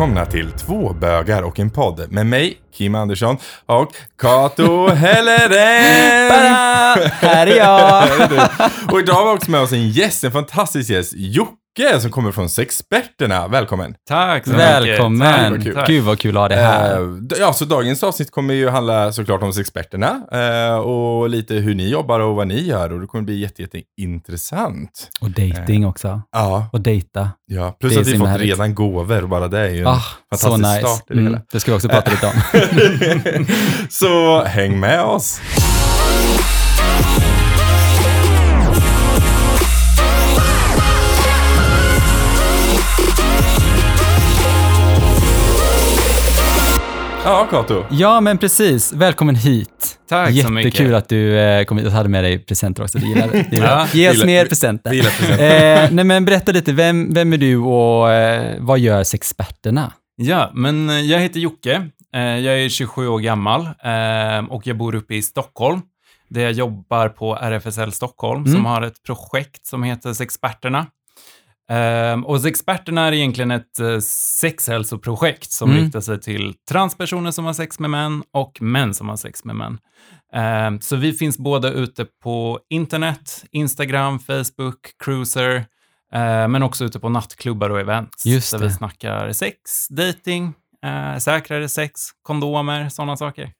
välkomna till Två bögar och en podd med mig, Kim Andersson och Kato Helleren. Här är jag! Och idag har vi också med oss en gäst, en fantastisk gäst, Jocke som kommer från Sexperterna. Välkommen! Tack så mycket. Välkommen! kul. tack. Gud vad kul att ha dig här. D- ja, så dagens avsnitt kommer ju handla såklart om Sexperterna eh, och lite hur ni jobbar och vad ni gör och det kommer bli jätte, jätte intressant. Och dating också. Ja, Och dejta. ja. plus Det att vi så fått härligt. redan gåvor, bara det är ju en Ah, så fantastisk nice. start i det hela. Mm, det ska vi också prata lite om. så häng med oss! Ja, Kato. Ja, men precis. Välkommen hit. Tack så Jättekul mycket. att du eh, kom hit och hade med dig presenter också. Det gillar det. gillar Ja. Ge oss mer presenter. gillar presenter. Eh, nej, men berätta lite. Vem, vem är du och eh, vad gör Sexperterna? Ja, men eh, jag heter Jocke. Eh, Jag är 27 år gammal eh, och jag bor uppe i Stockholm. Där jag jobbar på RFSL Stockholm Mm. som har ett projekt som heter Sexperterna. Eh, Och Sexperterna är egentligen ett eh, sexhälsoprojekt som Mm. riktar sig till transpersoner som har sex med män och män som har sex med män. Eh, Så vi finns både ute på internet, Instagram, Facebook, Cruiser, eh, men också ute på nattklubbar och events. Just där vi snackar sex, dating, eh, säkrare sex, kondomer, sådana saker.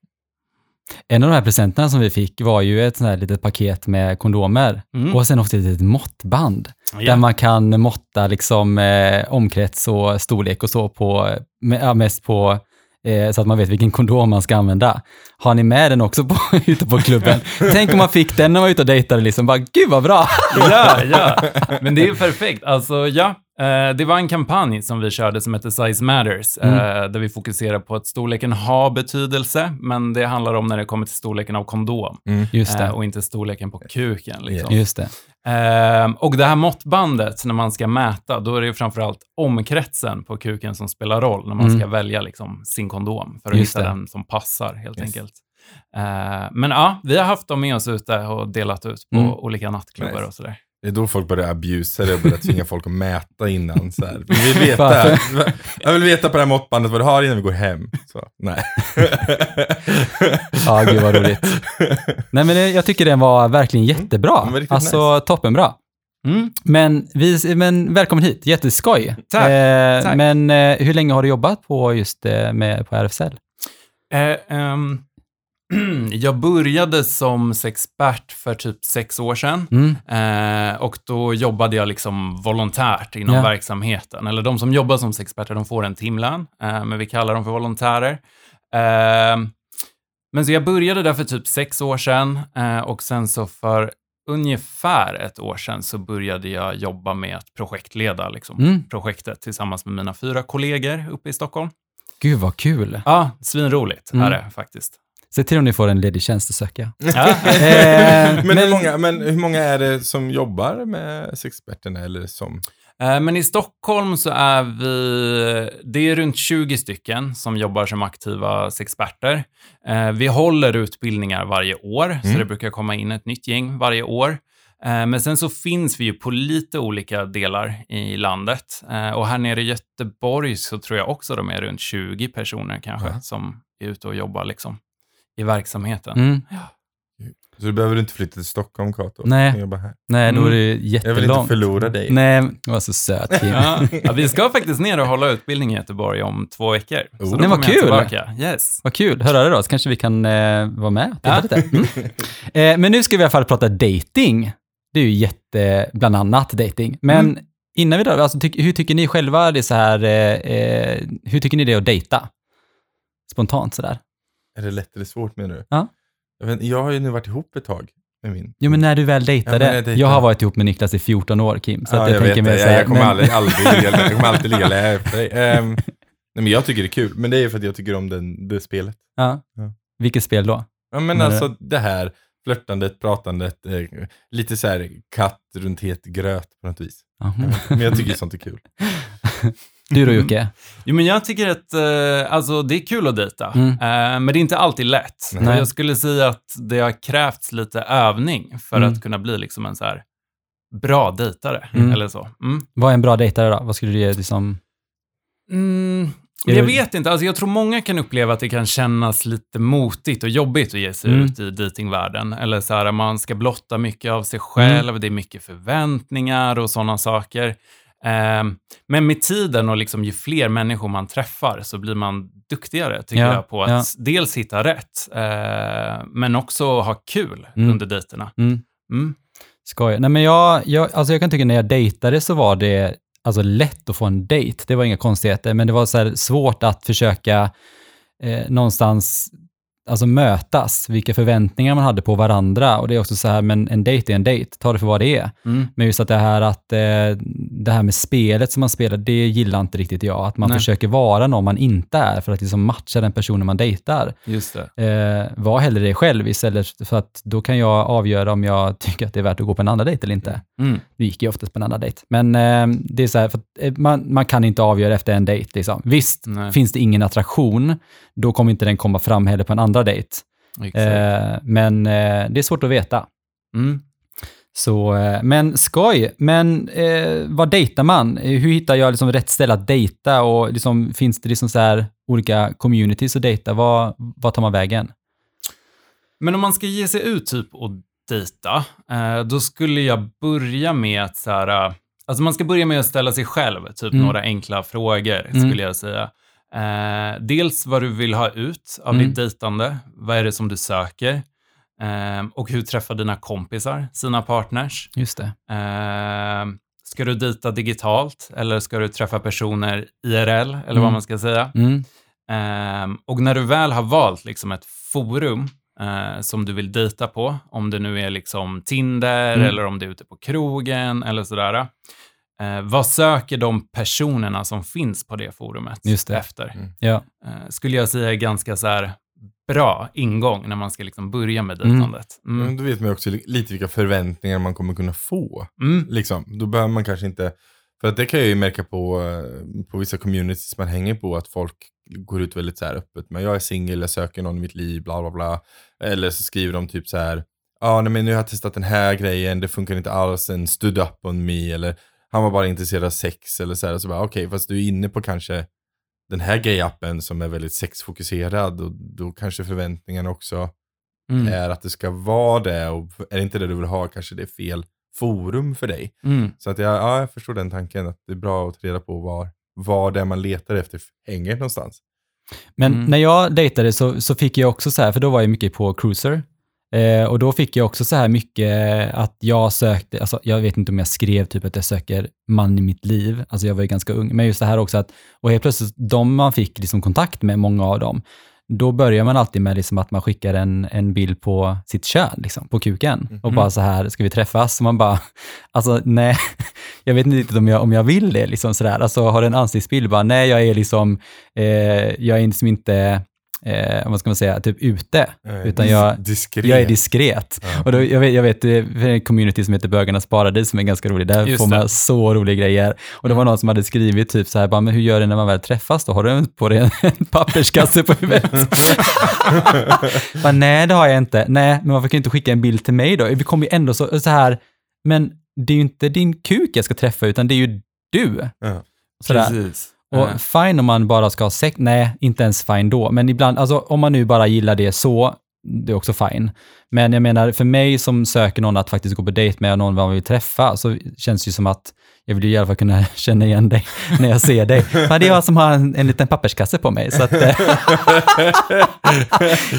En av de här presenterna som vi fick var ju ett sånt här litet paket med kondomer Mm. och sen också ett litet måttband. Ja. Där man kan måtta liksom eh, omkrets och storlek och så på, med, ja, mest på eh, så att man vet vilken kondom man ska använda. Har ni med den också på, ute på klubben? Tänk om man fick den när man var ute och dejtade liksom, bara gud vad bra! ja, ja. Men det är ju perfekt. Alltså, ja. Eh, det var en kampanj som vi körde som heter Size Matters, eh, där vi fokuserar på att storleken har betydelse, men det handlar om när det kommer till storleken av kondom Just eh, och inte storleken på kuken. Liksom. just det. Eh, och det här måttbandet, när man ska mäta, då är det ju framförallt omkretsen på kuken som spelar roll när man Mm. ska välja liksom, sin kondom för att Just hitta det. den som passar, helt Yes. enkelt. Men ja, vi har haft dem med oss ute och delat ut på Mm. olika nattklubbar Nice. och sådär. Det är då folk börjar abusa det och börjar tvinga folk att mäta innan. Så här. Vi vill veta, jag vill veta på det här måttbandet vad du har innan vi går hem. Så, nej. Ja, gud vad roligt. Nej men jag tycker den var verkligen jättebra. Den var Alltså toppenbra. Mm. Men, vi, men välkommen hit, jätteskoj. Tack, Eh, tack. Men eh, hur länge har du jobbat på just eh, med, på RFSL? Eh, ehm, jag började som sexpert för typ sex år sedan. Mm. Eh, och då jobbade jag liksom volontärt inom Ja. verksamheten. Eller de som jobbar som sexperter, de får en timlön, eh, men vi kallar dem för volontärer. Eh, men så jag började där för typ sex år sedan eh, och sen så för ungefär ett år sedan så började jag jobba med att projektleda liksom, Mm. projektet tillsammans med mina fyra kollegor uppe i Stockholm. Gud vad kul. Ja, svinroligt Mm. är det faktiskt. Se till om ni får en ledig tjänst att söka. Ja. Eh, Men, hur många, men hur många är det som jobbar med sexperterna? Eller som, Eh, Men i Stockholm så är vi, det är runt 20 stycken som jobbar som aktiva sexperter. Eh, Vi håller utbildningar varje år, så Mm. det brukar komma in ett nytt gäng varje år. Men sen så finns vi ju på lite olika delar i landet. Och här nere i Göteborg så tror jag också de är runt 20 personer kanske Ja. som är ute och jobbar liksom i verksamheten. mm. så du behöver inte flytta till Stockholm, Kato. Nej. Jobba här. Nej, då är det Jag vill inte jättelångt. förlora dig. Nej, du var så söt Kim. Ja. Ja, vi ska faktiskt ner och hålla utbildning i Göteborg om två veckor. Så Oh. då Nej, vad kul. tillbaka. Yes. Vad kul, hör av dig då, så kanske vi kan eh, vara med Ja. lite. Mm. Eh, men nu ska vi i alla fall prata dating. Det är ju jätte, bland annat dating. Men Mm. innan vi drar, alltså, tyck, hur tycker ni själva det är så här, eh, eh, hur tycker ni det är att dejta? Spontant sådär. Är det lätt eller svårt menar du? Ja. Jag, vet, jag har ju nu varit ihop ett tag med min. Jo, men när du väl Ja, dejtade. men jag jag, dejtade. har varit ihop med Niklas i 14 år, Kim. Så ja, jag, jag, tänker mig så här, Jag, jag kommer men- aldrig, aldrig, jag kommer alltid ligga lägre efter dig. Ehm, nej, men jag tycker det är kul, men det är för att jag tycker om den, det spelet. Ja. Ja. Vilket spel då? Ja, men alltså det här flörtandet, pratandet, eh, lite så här katt runt het gröt på något vis. Aha. Jag Men jag tycker sånt är kul. Du då Jocke? Jo, men jag tycker att eh, alltså, det är kul att dejta, Mm. eh, men det är inte alltid lätt. Nej. Jag skulle säga att det har krävts lite övning för Mm. att kunna bli liksom en så här bra dejtare. Mm. Eller så. Mm. Vad är en bra dejtare då? Vad skulle du ge liksom? Mm, Jag vet inte, alltså jag tror många kan uppleva att det kan kännas lite motigt och jobbigt att ge sig Mm. ut i datingvärlden. Eller så här, man ska blotta mycket av sig själv, det är mycket förväntningar och sådana saker. Ehm, men med tiden och liksom ju fler människor man träffar så blir man duktigare, tycker Ja, jag, på att ja. dels hitta rätt, eh, men också ha kul Mm. under dejterna. Mm. Mm. Skoj. Nej, men jag, jag, alltså jag kan tycka när jag dejtade så var det alltså lätt att få en dejt. Det var inga konstigheter, men det var så svårt att försöka eh, någonstans alltså mötas, vilka förväntningar man hade på varandra. Och det är också så här, men en dejt är en dejt, ta det för vad det är. Mm. Men just att det här att eh, det här med spelet som man spelar, det gillar inte riktigt jag. Att man Nej. försöker vara någon man inte är för att liksom matcha den personen man dejtar. Just det. Eh, var hellre dig själv istället för att då kan jag avgöra om jag tycker att det är värt att gå på en andra dejt eller inte. Mm. Nu gick jag oftast på en annan dejt. Men eh, det är så här, för eh, man, man kan inte avgöra efter en dejt. Liksom. Visst, Nej. finns det ingen attraktion, då kommer inte den komma fram heller på en andra dejt. Eh, men eh, det är svårt att veta. Mm. Så, eh, men skoj. Men eh, vad dejtar man? Eh, Hur hittar jag liksom rätt ställe att dejta? Och liksom, finns det liksom så olika communities att dejta? Vad, vad tar man vägen? Men om man ska ge sig ut typ och dejta, eh, då skulle jag börja med att så här, eh, alltså man ska börja med att ställa sig själv typ Mm. några enkla frågor Mm. skulle jag säga. Eh, dels vad du vill ha ut av Mm. ditt dejtande, vad är det som du söker? Eh, och hur träffar dina kompisar sina partners? Just det. Eh, ska du dejta digitalt eller ska du träffa personer IRL eller vad Mm. man ska säga? Mm. Och när du väl har valt liksom ett forum eh, som du vill dejta på, om det nu är liksom Tinder Mm. eller om det är ute på krogen eller sådär. Eh, vad söker de personerna som finns på det forumet Just det. efter? Mm. Ja. Eh, skulle jag säga är ganska så här bra ingång när man ska liksom börja med Mm. dejtandet. Men Mm. då vet man också li- lite vilka förväntningar man kommer kunna få. Mm. Liksom. Då behöver man kanske inte, för att det kan jag ju märka på, eh, på vissa communities man hänger på, att folk går ut väldigt så här öppet. Men jag är singel, jag söker någon i mitt liv, bla bla bla. Eller så skriver de typ så här, ja ah, nej men nu har jag testat den här grejen, det funkar inte alls, en stood up on me. Eller han var bara intresserad av sex. Eller så här, så bara okej, fast du är inne på kanske den här gayappen som är väldigt sexfokuserad. Och då kanske förväntningarna också Mm. är att det ska vara det och är det inte det du vill ha kanske det är fel forum för dig. Mm. Så att jag, ja, jag förstår den tanken att det är bra att ta reda på var, var det man letar efter hänger någonstans. Men Mm. när jag dejtade så, så fick jag också så här, för då var jag mycket på cruiser. Eh, och då fick jag också så här mycket att jag sökte, alltså jag vet inte om jag skrev typ att jag söker man i mitt liv, alltså jag var ju ganska ung, men just det här också att, och helt plötsligt, de man fick liksom kontakt med, många av dem, då börjar man alltid med liksom att man skickar en, en bild på sitt kön, liksom, på kuken. Och bara så här, ska vi träffas? Och man bara, alltså nej, jag vet inte riktigt om jag, om jag vill det. Liksom sådär. Alltså har du en ansiktsbild, bara nej, jag är liksom, eh, jag är liksom inte, eh, vad ska man säga, typ ute, Eh, utan jag, diskret. jag är diskret. Ja. Och då, jag vet, jag vet, det är en community som heter Bögarnas paradis som är ganska rolig. Där Just får man det. så roliga grejer. Och det var någon som hade skrivit typ så här, bara, men hur gör du när man väl träffas då? Har du på dig en, en papperskasse på huvudet? bara, nej, det har jag inte. Nej, men varför kan du inte skicka en bild till mig då? Vi kommer ju ändå så, så här, men det är ju inte din kuk jag ska träffa, utan det är ju du. Ja. Sådär. Precis. Och Eh, fine om man bara ska ha sex, nej, inte ens fine då. Men ibland, alltså om man nu bara gillar det så, det är också fine. Men jag menar, för mig som söker någon att faktiskt gå på dejt med och någon man vill träffa, så känns det ju som att jag vill ju i alla fall kunna känna igen dig när jag ser dig. Men det är jag som har en, en liten papperskasse på mig, så att... Eh,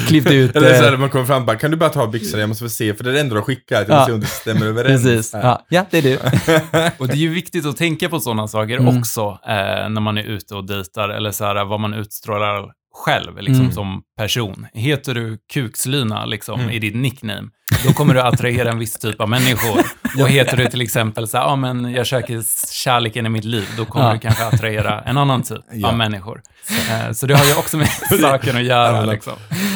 klippt ut... Eller så Eh, här, man kommer fram och bara, kan du bara ta byxorna, jag måste få se, för det är det enda du har skickat, jag vill Ja. se om det stämmer överens. precis. Ja, ja, det är du. Och det är ju viktigt att tänka på sådana saker Mm. också eh, när man är ute och dejtar, eller så här, vad man utstrålar själv liksom, Mm. som person. Heter du Kukslina liksom, Mm. i ditt nickname, då kommer du attrahera en viss typ av människor. Och heter du till exempel så här, ja men jag söker kärleken i mitt liv, då kommer Ja. du kanske attrahera en annan typ Ja. av människor. Eh, så det har ju också med saken att göra. Ja, Liksom.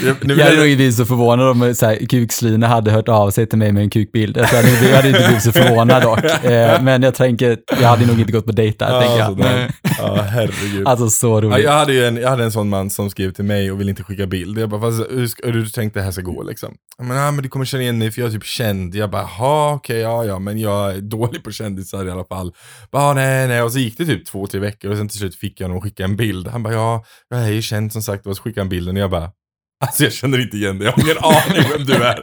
Jag, nu vill Jag hade nog blivit så förvånad om så här, kukslina hade hört av sig till mig med en kukbild. Jag hade, jag hade inte blivit så förvånad dock. Eh, men jag tänker, jag hade nog inte gått på dejt där, tänker ja, jag. sådär. ja, herregud. Alltså så Ja, roligt. jag, hade ju en, jag hade en sån man som skrev till mig och ville inte skicka bild. Jag bara, fast, hur, ska- hur du tänkt det här ska gå liksom? Men, ah, men du kommer känna igen mig för jag är typ känd. Jag bara, jaha okej, ja ja, men jag är dålig på kändisar i alla fall. Bara, ah, nej nej, och så gick det typ två, tre veckor och sen till slut fick jag honom att skicka en bild. Han bara, ja, jag är ju känd som sagt, och så skickade han bilden och jag bara, Alltså jag känner inte igen dig, jag har ingen aning vem du är.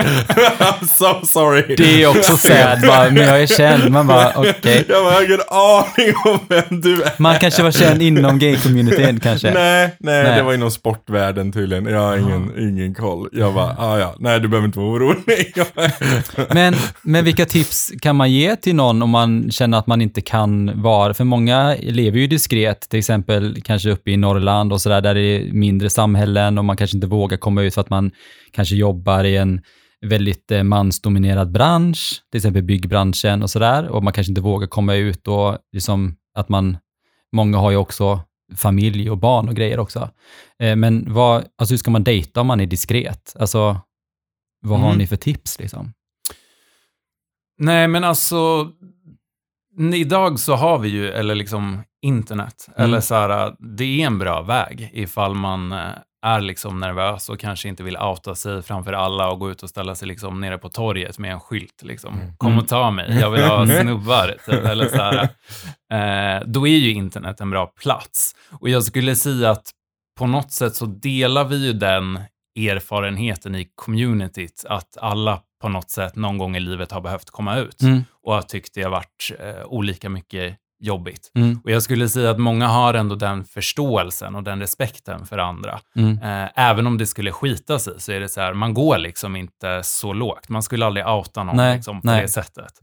I'm so sorry. Det är också sad, bara, men jag är känd. Man bara, okej. Jag bara, jag har ingen aning om vem du är. Man kanske var känd inom gay-communityn kanske. Nej, nej, Nej. det var inom sportvärlden tydligen. Jag har ingen, ingen koll. Jag bara, ah, ja, nej du behöver inte vara orolig. Men, men vilka tips kan man ge till någon om man känner att man inte kan vara, för många lever ju diskret, till exempel kanske uppe i Norrland och sådär, där det är mindre samhällen och man kanske inte vågar komma ut för att man kanske jobbar i en väldigt eh, mansdominerad bransch, till exempel byggbranschen och sådär, och man kanske inte vågar komma ut och liksom att man, många har ju också familj och barn och grejer också. Eh, Men vad, alltså hur ska man dejta om man är diskret? Alltså, vad har Mm. ni för tips liksom? Nej, men alltså, idag så har vi ju, eller liksom internet, Mm. eller så här, det är en bra väg ifall man eh, är liksom nervös och kanske inte vill outa sig framför alla och gå ut och ställa sig liksom nere på torget med en skylt. Liksom. Kom och ta mig, jag vill ha snubbar. Typ, eller så här. Eh, då är ju internet en bra plats. Och jag skulle säga att på något sätt så delar vi ju den erfarenheten i communityt, att alla på något sätt någon gång i livet har behövt komma ut Mm. och har tyckt det har varit eh, olika mycket jobbigt. Mm. Och jag skulle säga att många har ändå den förståelsen och den respekten för andra. Mm. Eh, även om det skulle skita sig så är det så här, man går liksom inte så lågt. Man skulle aldrig outa någon Nej, liksom, på nej. det sättet.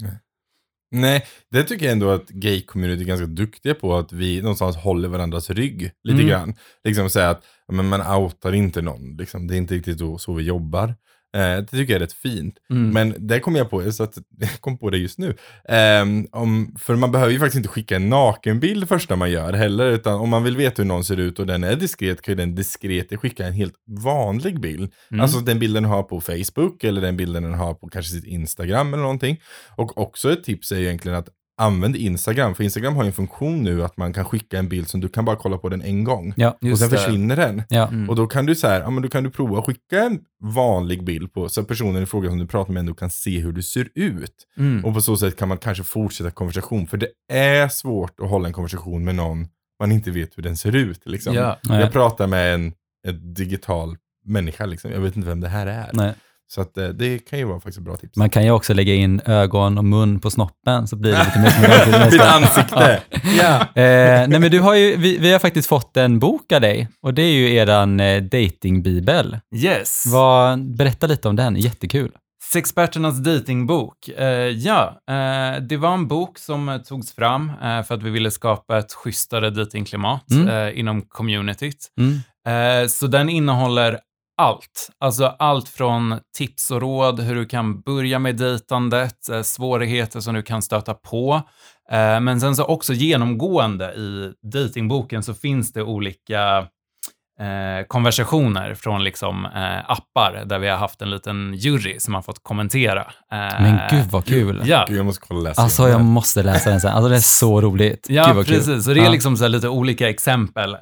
Nej, det tycker jag ändå att gay-community är ganska duktiga på, att vi någonstans håller varandras rygg lite Mm. grann. Liksom säga att men man outar inte någon, liksom. det är inte riktigt så vi jobbar. Eh, det tycker jag är rätt fint. Mm. Men det kom jag på, så att jag kom på det just nu. Ehm, om, för man behöver ju faktiskt inte skicka en nakenbild första man gör heller, utan om man vill veta hur någon ser ut och den är diskret, kan ju den diskret skicka en helt vanlig bild. Mm. Alltså den bilden den har på Facebook, eller den bilden den har på kanske sitt Instagram eller någonting. Och också ett tips är ju egentligen att använd Instagram, för Instagram har ju en funktion nu att man kan skicka en bild som du kan bara kolla på den en gång. Ja, och sen det. försvinner den. ja. Mm. Och då kan du så här, ja men då kan du prova att skicka en vanlig bild på, så att personen i fråga som du pratar med ändå kan se hur du ser ut. Mm. Och på så sätt kan man kanske fortsätta konversation, för det är svårt att hålla en konversation med någon man inte vet hur den ser ut. Liksom. Ja. Jag pratar med en, en digital människa, liksom. jag vet inte vem det här är. Nej. Så att, eh, det kan ju vara faktiskt ett bra tips. Man kan ju också lägga in ögon och mun på snoppen så blir det lite mer som människa. ansikte! ja. Eh, nej men du har ju, vi, vi har faktiskt fått en bok av dig och det är ju eran eh, datingbibel. Yes. Vad, berätta lite om den, jättekul. Sexperternas datingbok. Eh, ja, eh, det var en bok som togs fram eh, för att vi ville skapa ett schysstare datingklimat Mm. eh, inom communityt. Mm. Eh, så den innehåller allt. Alltså allt från tips och råd, hur du kan börja med dejtandet, eh, svårigheter som du kan stöta på. Eh, men sen så också genomgående i datingboken så finns det olika eh, konversationer från liksom, eh, appar där vi har haft en liten jury som har fått kommentera. Eh, Men gud vad kul. Ja, Gud, jag måste kolla läsa Alltså jag den. måste läsa den sen. Alltså det är så roligt. Ja, gud vad kul. precis. Så det är liksom så här lite olika exempel eh,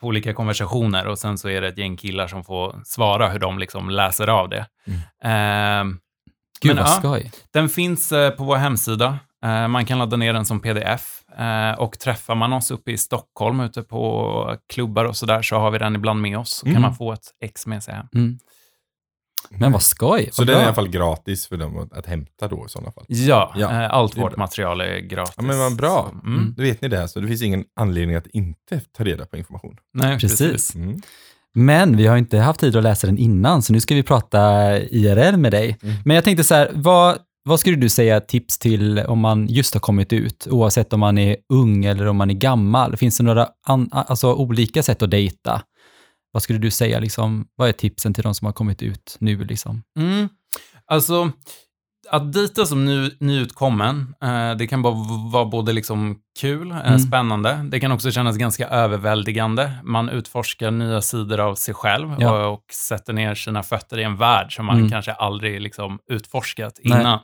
på olika konversationer och sen så är det ett gäng killar som får svara hur de liksom läser av det. Eh, Gud men vad ja. skoj. den finns på vår hemsida. Eh, man kan ladda ner den som pdf. Eh, och träffar man oss uppe i Stockholm ute på klubbar och sådär så har vi den ibland med oss. Så Mm. kan man få ett ex med sig hem. Mm. Men vad skoj. Så vad den är i alla fall gratis för dem att, hämta då i sådana fall. Ja, Ja, eh, allt vårt bra. material är gratis. Ja men vad bra. Så, mm. Då vet ni det, så det finns ingen anledning att inte ta reda på information. Nej, Precis. precis. Mm. Men vi har inte haft tid att läsa den innan, så nu ska vi prata IRL med dig. Mm. Men jag tänkte så här, vad, vad skulle du säga tips till om man just har kommit ut, oavsett om man är ung eller om man är gammal? Finns det några an, alltså, olika sätt att dejta? Vad skulle du säga, liksom, vad är tipsen till de som har kommit ut nu? Liksom? Mm. Alltså, att dejta som ny, nyutkommen, eh, det kan bara vara både liksom kul, eh, Mm. spännande. Det kan också kännas ganska överväldigande. Man utforskar nya sidor av sig själv Ja. och, och sätter ner sina fötter i en värld som man Mm. kanske aldrig liksom utforskat Nej.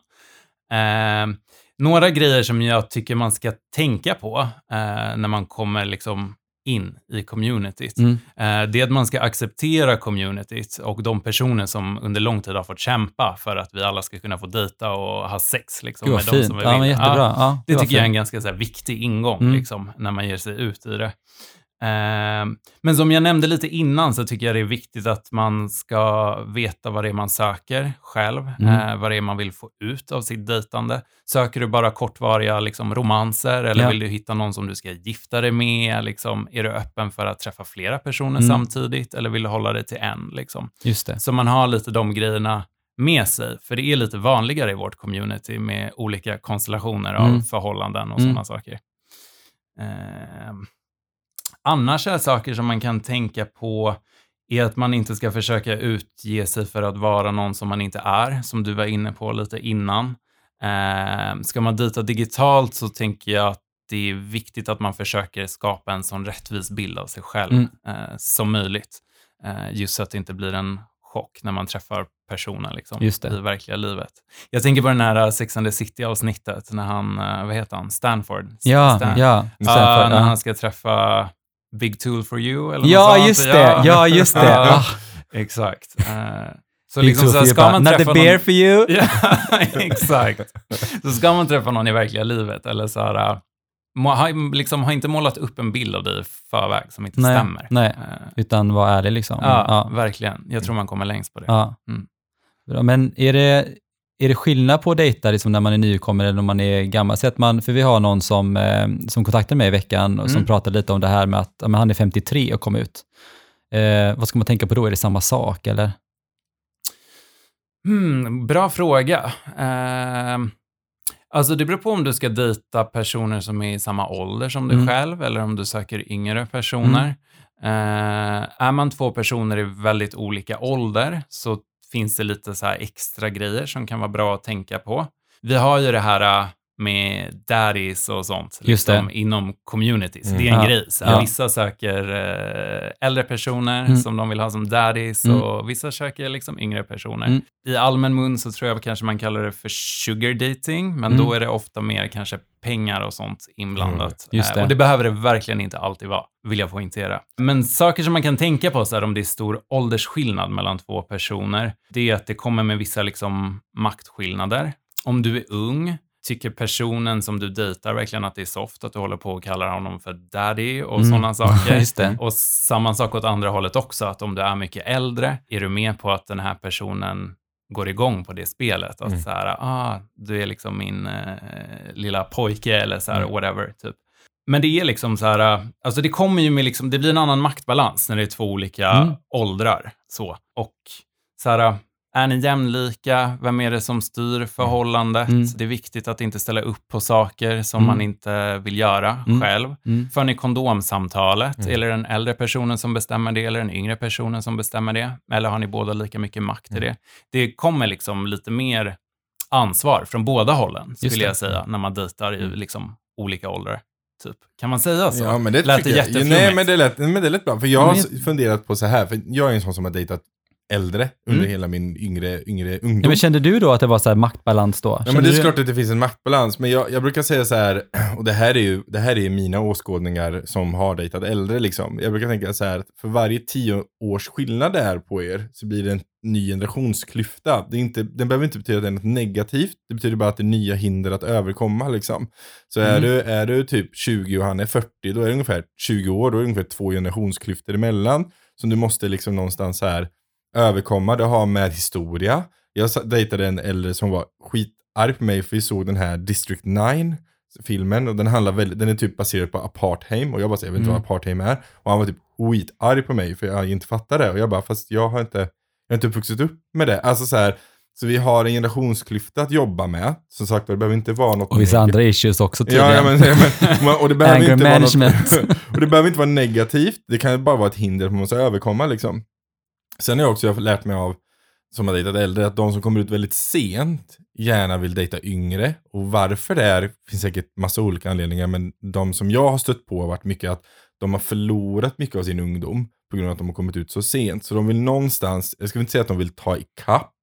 Innan. Eh, några grejer som jag tycker man ska tänka på eh, när man kommer liksom in i communityt. Mm. Eh, det är att man ska acceptera communityt och de personer som under lång tid har fått kämpa för att vi alla ska kunna få dejta och ha sex liksom, Gud med vad de fint. som vi vill. Ja, Ja, det var tycker jag är en fint. ganska här, viktig ingång Mm. liksom, när man ger sig ut i det. Eh, men som jag nämnde lite innan så tycker jag det är viktigt att man ska veta vad det är man söker själv, Mm. eh, vad det är man vill få ut av sitt dejtande. Söker du bara kortvariga liksom, romanser eller Ja. vill du hitta någon som du ska gifta dig med? Liksom, är du öppen för att träffa flera personer Mm. samtidigt eller vill du hålla dig till en? Liksom? Just det. Så man har lite de grejerna med sig, för det är lite vanligare i vårt community med olika konstellationer av Mm. förhållanden och Mm. sådana saker. Ehm, annars är saker som man kan tänka på är att man inte ska försöka utge sig för att vara någon som man inte är, som du var inne på lite innan. Ehm, ska man dejta digitalt så tänker jag att det är viktigt att man försöker skapa en sån rättvis bild av sig själv Mm. eh, som möjligt. Eh, just så att det inte blir en chock när man träffar personen liksom, i verkliga livet. Jag tänker på den här Sex and the City-avsnittet när han, eh, vad heter han, Stanford? Ja, Stan- ja. Stanford, när ja. han ska träffa Big Tool for you eller Ja, något just det. Ja, just det. Ja, Ah, Exakt. Eh, så Big liksom så ska man träffa någon... for you. Ja, exakt. Så ska man träffa någon i verkliga livet eller så här, äh, må- ha, liksom, ha inte målat upp en bild av dig i förväg som inte Nej, stämmer. nej. Eh, Utan var ärlig liksom. ja, ja. verkligen. Jag tror man kommer längst på det. Ja. Mm. Bra, men är det, är det skillnad på att dejta liksom när man är nykommen eller när man är gammal? Så att man, för vi har någon som, eh, som kontaktade mig i veckan och som Mm. pratade lite om det här med att ja, han är 53 och kom ut. Eh, vad ska man tänka på då? Är det samma sak eller? Hmm, bra fråga. Eh, alltså det beror på om du ska dejta personer som är i samma ålder som du Mm. själv eller om du söker yngre personer. Eh, är man två personer i väldigt olika ålder så finns det lite så extra grejer som kan vara bra att tänka på. Vi har ju det här äh, med daddies och sånt liksom, inom communities. Mm. Det är en Ja. grej. Ja. Vissa söker eh, äldre personer Mm. som de vill ha som daddies Mm. och vissa söker liksom yngre personer. Mm. I allmän mun så tror jag kanske man kallar det för sugar dating, men Mm. då är det ofta mer kanske pengar och sånt inblandat. Just Eh, det. och det behöver det verkligen inte alltid vara, vill jag poängtera. Men saker som man kan tänka på så här, om det är stor åldersskillnad mellan två personer, det är att det kommer med vissa liksom, maktskillnader. Om du är ung, tycker personen som du dejtar verkligen att det är soft att du håller på och kallar honom för daddy och Mm. sådana saker. Och samma sak åt andra hållet också, att om du är mycket äldre, är du med på att den här personen går igång på det spelet? Att Mm. så här, ah, du är liksom min eh, lilla pojke eller så här, Mm. whatever, typ. Men det är liksom så här, alltså det kommer ju med liksom, det blir en annan maktbalans när det är två olika Mm. åldrar. Så. Och så här, är ni jämlika? Vem är det som styr förhållandet? Mm. Det är viktigt att inte ställa upp på saker som Mm. man inte vill göra Mm. själv. Mm. För ni kondomsamtalet? Mm. Är det den äldre personen som bestämmer det eller den yngre personen som bestämmer det? Eller har ni båda lika mycket makt i Mm. det? Det kommer liksom lite mer ansvar från båda hållen, Just skulle jag säga, när man dejtar i Mm. liksom olika åldrar. Typ. Kan man säga så? Ja, men det Lät det jätteflummigt? Nej, men det lät, men det lät bra. För jag har Men funderat på så här, för jag är en sån som har dejtat äldre under Mm. hela min yngre, yngre ungdom. Ja, men kände du då att det var så här maktbalans då? Ja, men det är du- klart att det finns en maktbalans, men jag, jag brukar säga så här, och det här är ju det här är mina åskådningar som har dejtat äldre liksom. Jag brukar tänka så här, för varje tio års skillnad det är på er så blir det en ny generationsklyfta. Det är inte, den behöver inte betyda att det är något negativt, det betyder bara att det är nya hinder att överkomma liksom. Så är, Mm. du, är du typ 20 och han är 40, då är det ungefär 20 år, då är det ungefär två generationsklyftor emellan. Som du måste liksom någonstans så här överkomma, det har med historia. Jag dejtade en äldre som var skitarg på mig för vi såg den här District 9 filmen och den handlar väldigt, den är typ baserad på apartheid och jag bara säger jag vet inte Mm. vad apartheid är och han var typ skitarg på mig för jag inte fattar det och jag bara fast jag har inte, jag har inte vuxit upp med det. Alltså så här, så vi har en generationsklyfta att jobba med. Som sagt det behöver inte vara något Och vissa andra issues också tydligen. Ja, ja, men, ja, men, och det behöver inte vara något, och det behöver inte vara negativt, det kan bara vara ett hinder man måste överkomma liksom. Sen har jag också lärt mig av, som har dejtat äldre, att de som kommer ut väldigt sent gärna vill dejta yngre. Och varför det är, finns säkert massa olika anledningar, men de som jag har stött på har varit mycket att de har förlorat mycket av sin ungdom på grund av att de har kommit ut så sent. Så de vill någonstans, jag ska inte säga att de vill ta i kapp,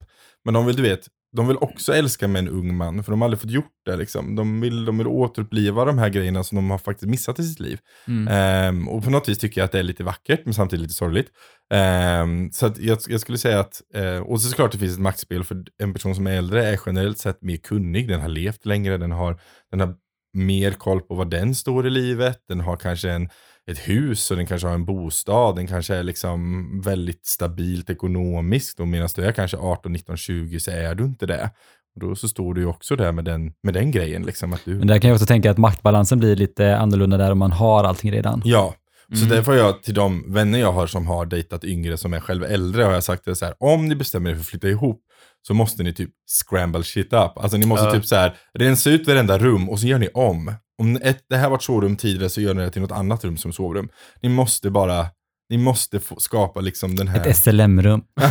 men de vill du vet, de vill också älska med en ung man, för de har aldrig fått gjort det. Liksom. De, vill, de vill återuppliva de här grejerna som de har faktiskt missat i sitt liv. Mm. Ehm, och på något vis tycker jag att det är lite vackert, men samtidigt lite sorgligt. Ehm, så jag, jag skulle säga att, eh, och så såklart det finns ett maktspel, för en person som är äldre är generellt sett mer kunnig, den har levt längre, den har, den har mer koll på vad den står i livet, den har kanske en ett hus och den kanske har en bostad, den kanske är liksom väldigt stabilt ekonomiskt och medan du är kanske 18, 19, 20 så är du inte det. Och då så står du ju också där med den, med den grejen. Liksom, att du... Men där kan jag också tänka att maktbalansen blir lite annorlunda där om man har allting redan. Ja, så Mm. därför har jag till de vänner jag har som har dejtat yngre som är själv äldre har jag sagt det så här, om ni bestämmer er för att flytta ihop så måste ni typ scramble shit up. Alltså ni måste Ja. typ så här rensa ut varenda rum och så gör ni om. Om ett, det här var ett sovrum tidigare så gör ni det till något annat rum som sovrum. Ni måste bara, ni måste få skapa liksom den här... Ett SLM-rum.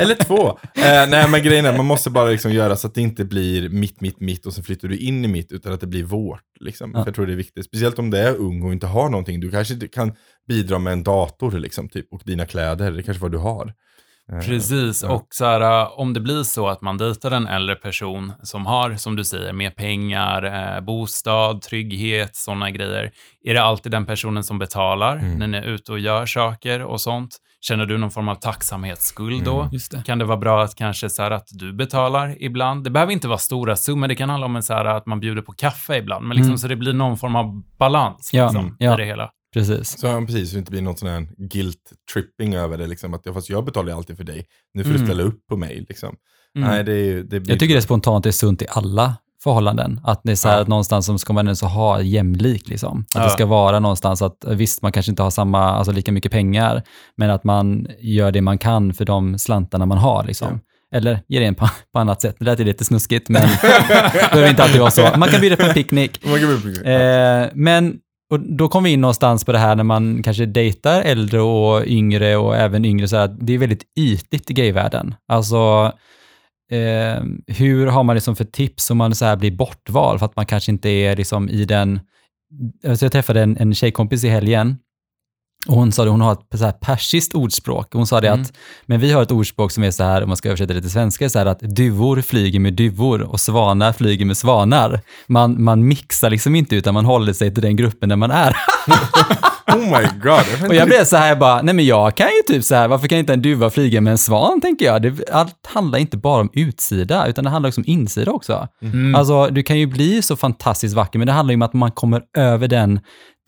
Eller två. Eh, nej men grejen är, man måste bara liksom göra så att det inte blir mitt, mitt, mitt och sen flyttar du in i mitt, utan att det blir vårt. Liksom. Ja. För jag tror det är viktigt. Speciellt om det är ung och inte har någonting. Du kanske inte kan bidra med en dator liksom, typ, och dina kläder. Det är kanske vad du har. Eh, Precis, och så här, äh, om det blir så att man dejtar en äldre person som har, som du säger, mer pengar, eh, bostad, trygghet, sådana grejer. Är det alltid den personen som betalar Mm. när ni är ute och gör saker och sånt? Känner du någon form av tacksamhetsskuld då? Mm. Just det. Kan det vara bra att kanske så här att du betalar ibland? Det behöver inte vara stora summor, det kan handla om en så här att man bjuder på kaffe ibland, men liksom Mm. så det blir någon form av balans Ja, liksom, ja. i det hela. Precis. Så ja, precis, så det inte blir någon sån här guilt tripping över det. Liksom, att, ja, fast jag betalar ju alltid för dig. Nu får Mm. du ställa upp på mig. Liksom. Mm. Nej, det, är, det blir... Jag tycker det spontant är sunt i alla förhållanden. Att det är så här Ja. att någonstans som ska man ändå så ha jämlik liksom. Att Ja. det ska vara någonstans att visst, man kanske inte har samma, alltså lika mycket pengar, men att man gör det man kan för de slantarna man har liksom. Eller ger en på, på annat sätt. Det lät ju lite snuskigt, men det behöver inte alltid vara så. Man kan bjuda på en picknick. Eh, men och då kom vi in någonstans på det här när man kanske dejtar äldre och yngre och även yngre, så här, det är väldigt ytligt i gayvärlden. Alltså, eh, hur har man liksom för tips om man så här blir bortvald för att man kanske inte är liksom i den... Alltså jag träffade en, en tjejkompis i helgen och hon sa det, hon har ett så här persiskt ordspråk. Hon sa det Mm. att, men vi har ett ordspråk som är så här, om man ska översätta det till svenska, så här att duvor flyger med duvor och svanar flyger med svanar. Man, man mixar liksom inte, utan man håller sig till den gruppen där man är. Oh my god. Och jag blev så här bara, nej men jag kan ju typ så här, varför kan inte en duva flyga med en svan, tänker jag. Det, allt handlar inte bara om utsida, utan det handlar också om insida också. Mm. Alltså, du kan ju bli så fantastiskt vacker, men det handlar ju om att man kommer över den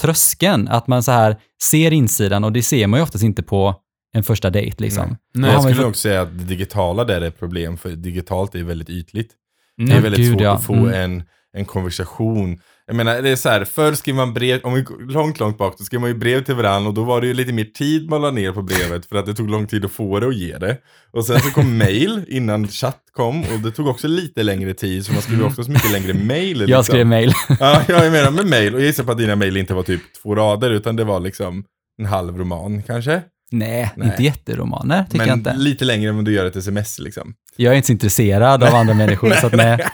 tröskeln, att man så här ser insidan och det ser man ju oftast inte på en första dejt liksom. Nej. Nej, jag skulle nog säga att det digitala där är ett problem, för digitalt är väldigt ytligt. Det Mm. är väldigt gud, svårt ja. att få Mm. en, en konversation. Jag menar, det är så här, förr skrev man brev, om vi går långt, långt bak, då skrev man ju brev till varandra och då var det ju lite mer tid man la ner på brevet för att det tog lång tid att få det och ge det. Och sen så kom mail innan chatt kom och det tog också lite längre tid så man skrev också så mycket längre mail. liksom. Jag skrev mail. Ja, jag menar med mail och jag gissar på att dina mail inte var typ två rader utan det var liksom en halv roman kanske. Nej, Nej. inte jätteromaner, tycker jag Men inte. lite längre än vad du gör ett sms liksom. Jag är inte så intresserad av andra människor, så att nej.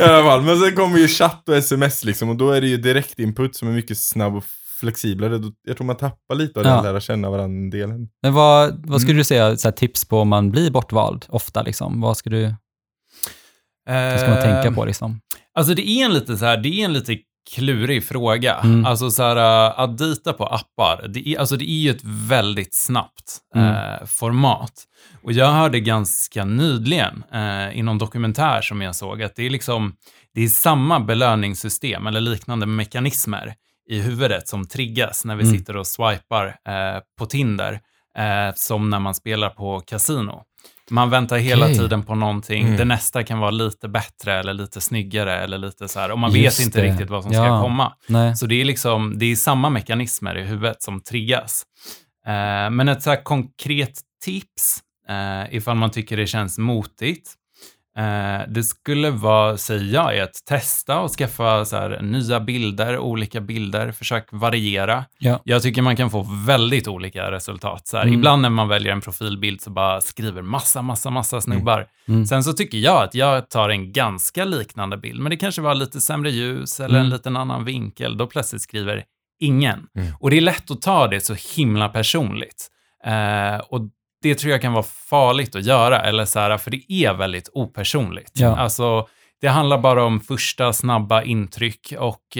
I alla fall, men sen kommer ju chatt och sms liksom och då är det ju direktinput som är mycket snabb och flexiblare. Då- Jag tror man tappar lite av Ja. den lära känna varandra-delen. Men vad, vad Mm. skulle du säga, så här, tips på om man blir bortvald ofta liksom? Vad ska, du, vad ska man tänka Ehm, på liksom? Alltså det är en lite så här, det är en lite klurig fråga. Mm. Alltså så här, äh, att dita på appar, det är, alltså det är ju ett väldigt snabbt Mm. eh, format. Och jag hörde ganska nyligen eh, i någon dokumentär som jag såg att det är liksom, det är samma belöningssystem eller liknande mekanismer i huvudet som triggas när vi Mm. sitter och swipar eh, på Tinder som när man spelar på kasino. Man väntar hela Okej. tiden på någonting. Mm. Det nästa kan vara lite bättre eller lite snyggare eller lite så här. Och man Just vet inte det. riktigt vad som ska Ja. komma. Nej. Så det är liksom, det är samma mekanismer i huvudet som triggas. Eh, men ett så här konkret tips, eh, ifall man tycker det känns motigt, eh, det skulle vara, säger jag, att testa och skaffa så här, nya bilder, olika bilder, försök variera. Ja. Jag tycker man kan få väldigt olika resultat. Så här, Mm. Ibland när man väljer en profilbild så bara skriver massa, massa, massa snubbar. Mm. Sen så tycker jag att jag tar en ganska liknande bild, men det kanske var lite sämre ljus eller en Mm. liten annan vinkel. Då plötsligt skriver ingen. Mm. Och det är lätt att ta det så himla personligt. Eh, och det tror jag kan vara farligt att göra, eller så här, för det är väldigt opersonligt. Ja. Alltså, det handlar bara om första snabba intryck och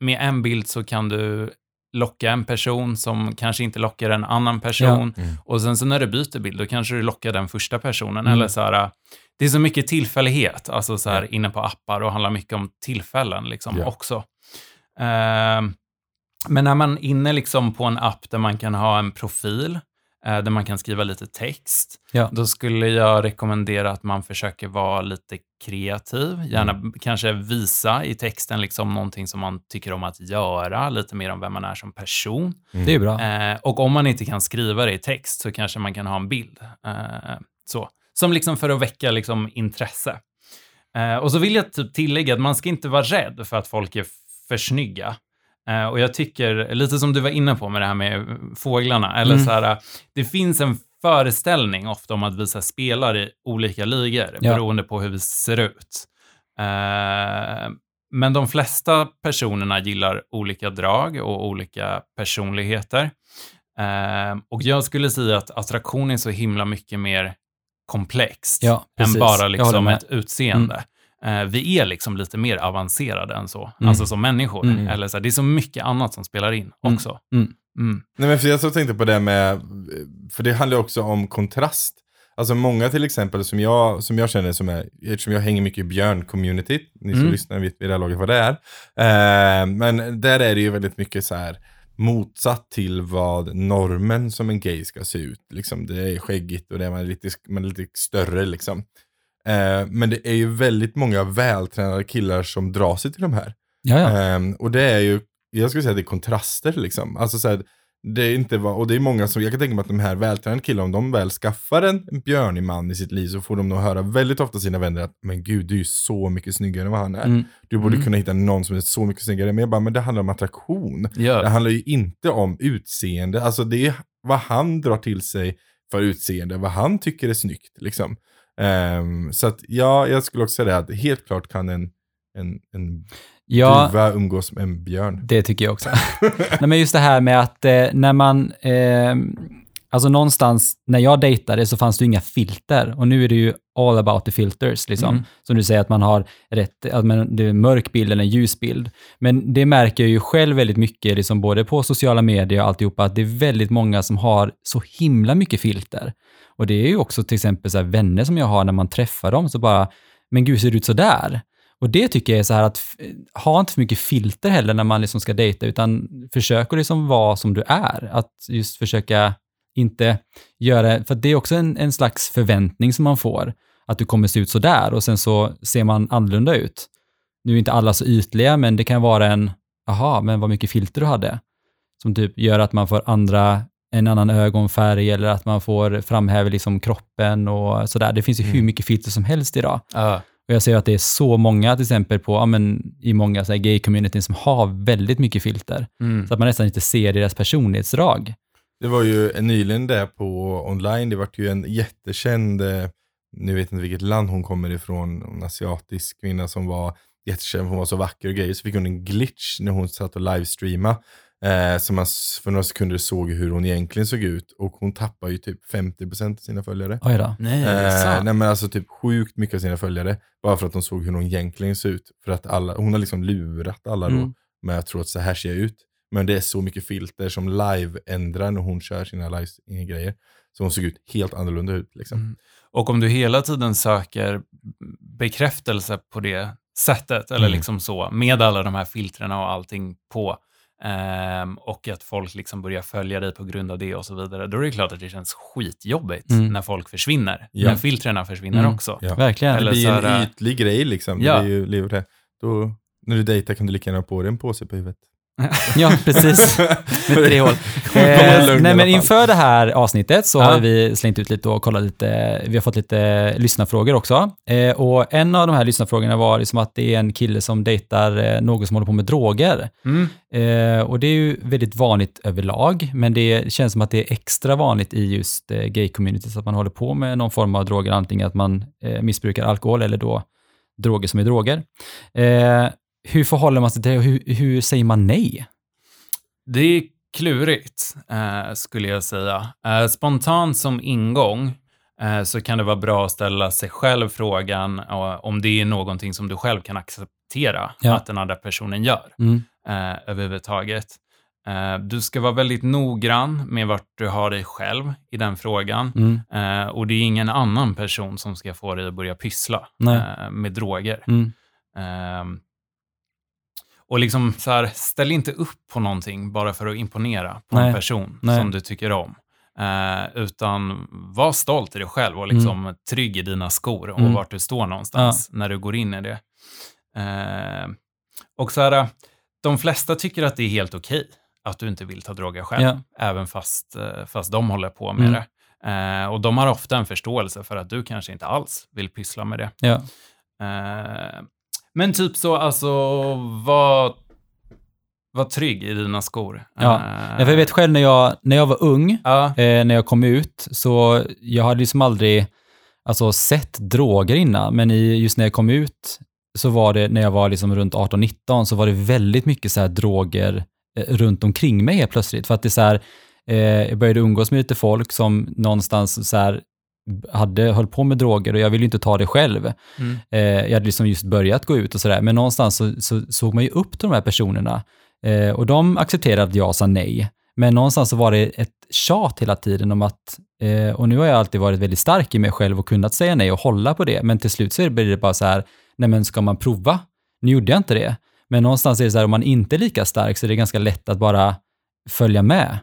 med en bild så kan du locka en person som kanske inte lockar en annan person. Mm. Och sen så när du byter bild, då kanske du lockar den första personen. Mm. Eller så här, det är så mycket tillfällighet, alltså så här, inne på appar och handlar mycket om tillfällen liksom Ja. också. Ehm, men när man är inne liksom på en app där man kan ha en profil, där man kan skriva lite text, Ja. då skulle jag rekommendera att man försöker vara lite kreativ. Gärna Mm. kanske visa i texten liksom någonting som man tycker om att göra, lite mer om vem man är som person. Mm. Det är bra. Eh, och om man inte kan skriva det i text så kanske man kan ha en bild. Eh, så. Som liksom för att väcka liksom intresse. Eh, och så vill jag typ tillägga att man ska inte vara rädd för att folk är för snygga. Eh, och jag tycker, lite som du var inne på med det här med fåglarna, eller Mm. så här, det finns en föreställning ofta om att visa spelare i olika ligor, Ja. beroende på hur vi ser ut. Eh, men de flesta personerna gillar olika drag och olika personligheter. Eh, och jag skulle säga att attraktion är så himla mycket mer komplext Ja, än bara liksom ett utseende. Eh, vi är liksom lite mer avancerade än så, Mm. alltså som människor. Mm. Eller så här, det är så mycket annat som spelar in Mm. också. Mm. Mm. Nej men för jag så tänkte på det med, för det handlar också om kontrast. Alltså många till exempel som jag, som jag känner som är, eftersom jag hänger mycket i björn-communityt, ni som Mm. lyssnar vet vid det här laget vad det är. Eh, men där är det ju väldigt mycket så här motsatt till vad normen som en gay ska se ut. Liksom, det är skäggigt och det är man är lite, man är lite större liksom. Eh, men det är ju väldigt många vältränade killar som drar sig till de här. Ehm, och det är ju, jag skulle säga att det är kontraster liksom. Alltså så här, det är inte, va- och det är många som, jag kan tänka mig att de här vältränade killarna, om de väl skaffar en, björnig man i sitt liv så får de nog höra väldigt ofta sina vänner att men gud, du är ju så mycket snyggare än vad han är. Mm. Du borde Mm. kunna hitta någon som är så mycket snyggare. Men jag bara, men det handlar om attraktion. Det Ja. handlar ju inte om utseende. Alltså det är vad han drar till sig för utseende, vad han tycker är snyggt liksom. Ehm, så att ja, jag skulle också säga det att helt klart kan en, en, en ja duva umgås med en björn. det tycker jag också. Nej, men just det här med att eh, när man, eh, alltså någonstans, när jag dejtade så fanns det ju inga filter och nu är det ju all about the filters, liksom. Mm. Som du säger att man har rätt, att man, det är en mörk bild eller en ljus bild. Men det märker jag ju själv väldigt mycket, liksom både på sociala medier och alltihopa, att det är väldigt många som har så himla mycket filter. Och det är ju också till exempel så här vänner som jag har när man träffar dem, så bara, men gud, ser du ut så där? Och det tycker jag är så här att ha inte för mycket filter heller när man liksom ska dejta, utan försök att liksom vara som du är. Att just försöka inte göra, för det är också en, en slags förväntning som man får, att du kommer se ut så där och sen så ser man annorlunda ut. Nu är inte alla så ytliga, men det kan vara en, aha, men vad mycket filter du hade, som typ gör att man får andra, en annan ögonfärg eller att man får framhäva liksom kroppen och sådär. Det finns ju hur Mm. mycket filter som helst idag. Ja. Och jag ser att det är så många, till exempel på, ja, men, i många gay-communityn som har väldigt mycket filter. Mm. Så att man nästan inte ser deras personlighetsdrag. Det var ju nyligen där på online, det var ju en jättekänd, eh, nu vet jag inte vilket land hon kommer ifrån, en asiatisk kvinna som var jättekänd, hon var så vacker och grejer, så fick hon en glitch när hon satt och livestreama. Eh, så man för några sekunder såg hur hon egentligen såg ut och hon tappar ju typ 50% av sina följare. Oj då. Nej, Eh, nej men alltså typ sjukt mycket av sina följare. Bara för att de såg hur hon egentligen såg ut. För att alla, hon har liksom lurat alla då Mm. med att tro att så här ser jag ut. Men det är så mycket filter som live ändrar när hon kör sina live-grejer. Så hon såg ut helt annorlunda ut liksom. Mm. Och om du hela tiden söker bekräftelse på det sättet, eller Mm. liksom så, med alla de här filtrerna och allting på, ehm, och att folk liksom börjar följa dig på grund av det och så vidare, då är det klart att det känns skitjobbigt Mm. när folk försvinner. Ja. När filtrerna försvinner Mm. också. Ja. Verkligen. Eller det blir en här, ytlig grej liksom. Ja. Det är ju livet det. Då, när du dejtar kan du lika gärna ha på dig en påse på huvudet. Ja, precis. Med tre hål. Eh, nej, men inför det här avsnittet så Ja. har vi slängt ut lite och kollat lite, vi har fått lite lyssnarfrågor också. Eh, och en av de här lyssnarfrågorna var liksom att det är en kille som dejtar eh, någon som håller på med droger. Mm. Eh, och det är ju väldigt vanligt överlag, men det känns som att det är extra vanligt i just eh, gay-communities att man håller på med någon form av droger, antingen att man eh, missbrukar alkohol eller då droger som är droger. Eh, hur förhåller man sig till det och hur, hur säger man nej? Det klurigt, eh, skulle jag säga. Eh, spontant som ingång eh, så kan det vara bra att ställa sig själv frågan eh, om det är någonting som du själv kan acceptera Ja. att den andra personen gör Mm. eh, överhuvudtaget. Eh, du ska vara väldigt noggrann med vart du har dig själv i den frågan. Mm. Och det är ingen annan person som ska få dig att börja pyssla Nej. med droger. Mm. Och liksom så här, ställ inte upp på någonting bara för att imponera på Nej. en person Nej. som du tycker om. Eh, utan var stolt i dig själv och liksom trygg i dina skor och Mm. vart du står någonstans när du går in i det. Eh, och så här, de flesta tycker att det är helt okej att du inte vill ta droger själv, Ja. även fast, eh, fast de håller på med Mm. det. Eh, och de har ofta en förståelse för att du kanske inte alls vill pyssla med det. Ja. Eh, men typ så, alltså, var, var trygg i dina skor. Ja. Eh, jag vet själv när jag, när jag var ung, Ja, eh, när jag kom ut, så jag hade liksom aldrig alltså, sett droger innan, men i, just när jag kom ut så var det, när jag var liksom runt 18-19, så var det väldigt mycket så här droger eh, runt omkring mig helt plötsligt. För att det är så här, eh, jag började umgås med lite folk som någonstans så här hade, höll på med droger och jag ville inte ta det själv. Mm. Eh, jag hade liksom just börjat gå ut och sådär, men någonstans så, så såg man ju upp till de här personerna eh, och de accepterade att jag sa nej. Men någonstans så var det ett tjat hela tiden om att, eh, och nu har jag alltid varit väldigt stark i mig själv och kunnat säga nej och hålla på det, men till slut så blir det bara så här, nej men ska man prova? Nu gjorde jag inte det. Men någonstans är det så här, om man inte är lika stark så är det ganska lätt att bara följa med.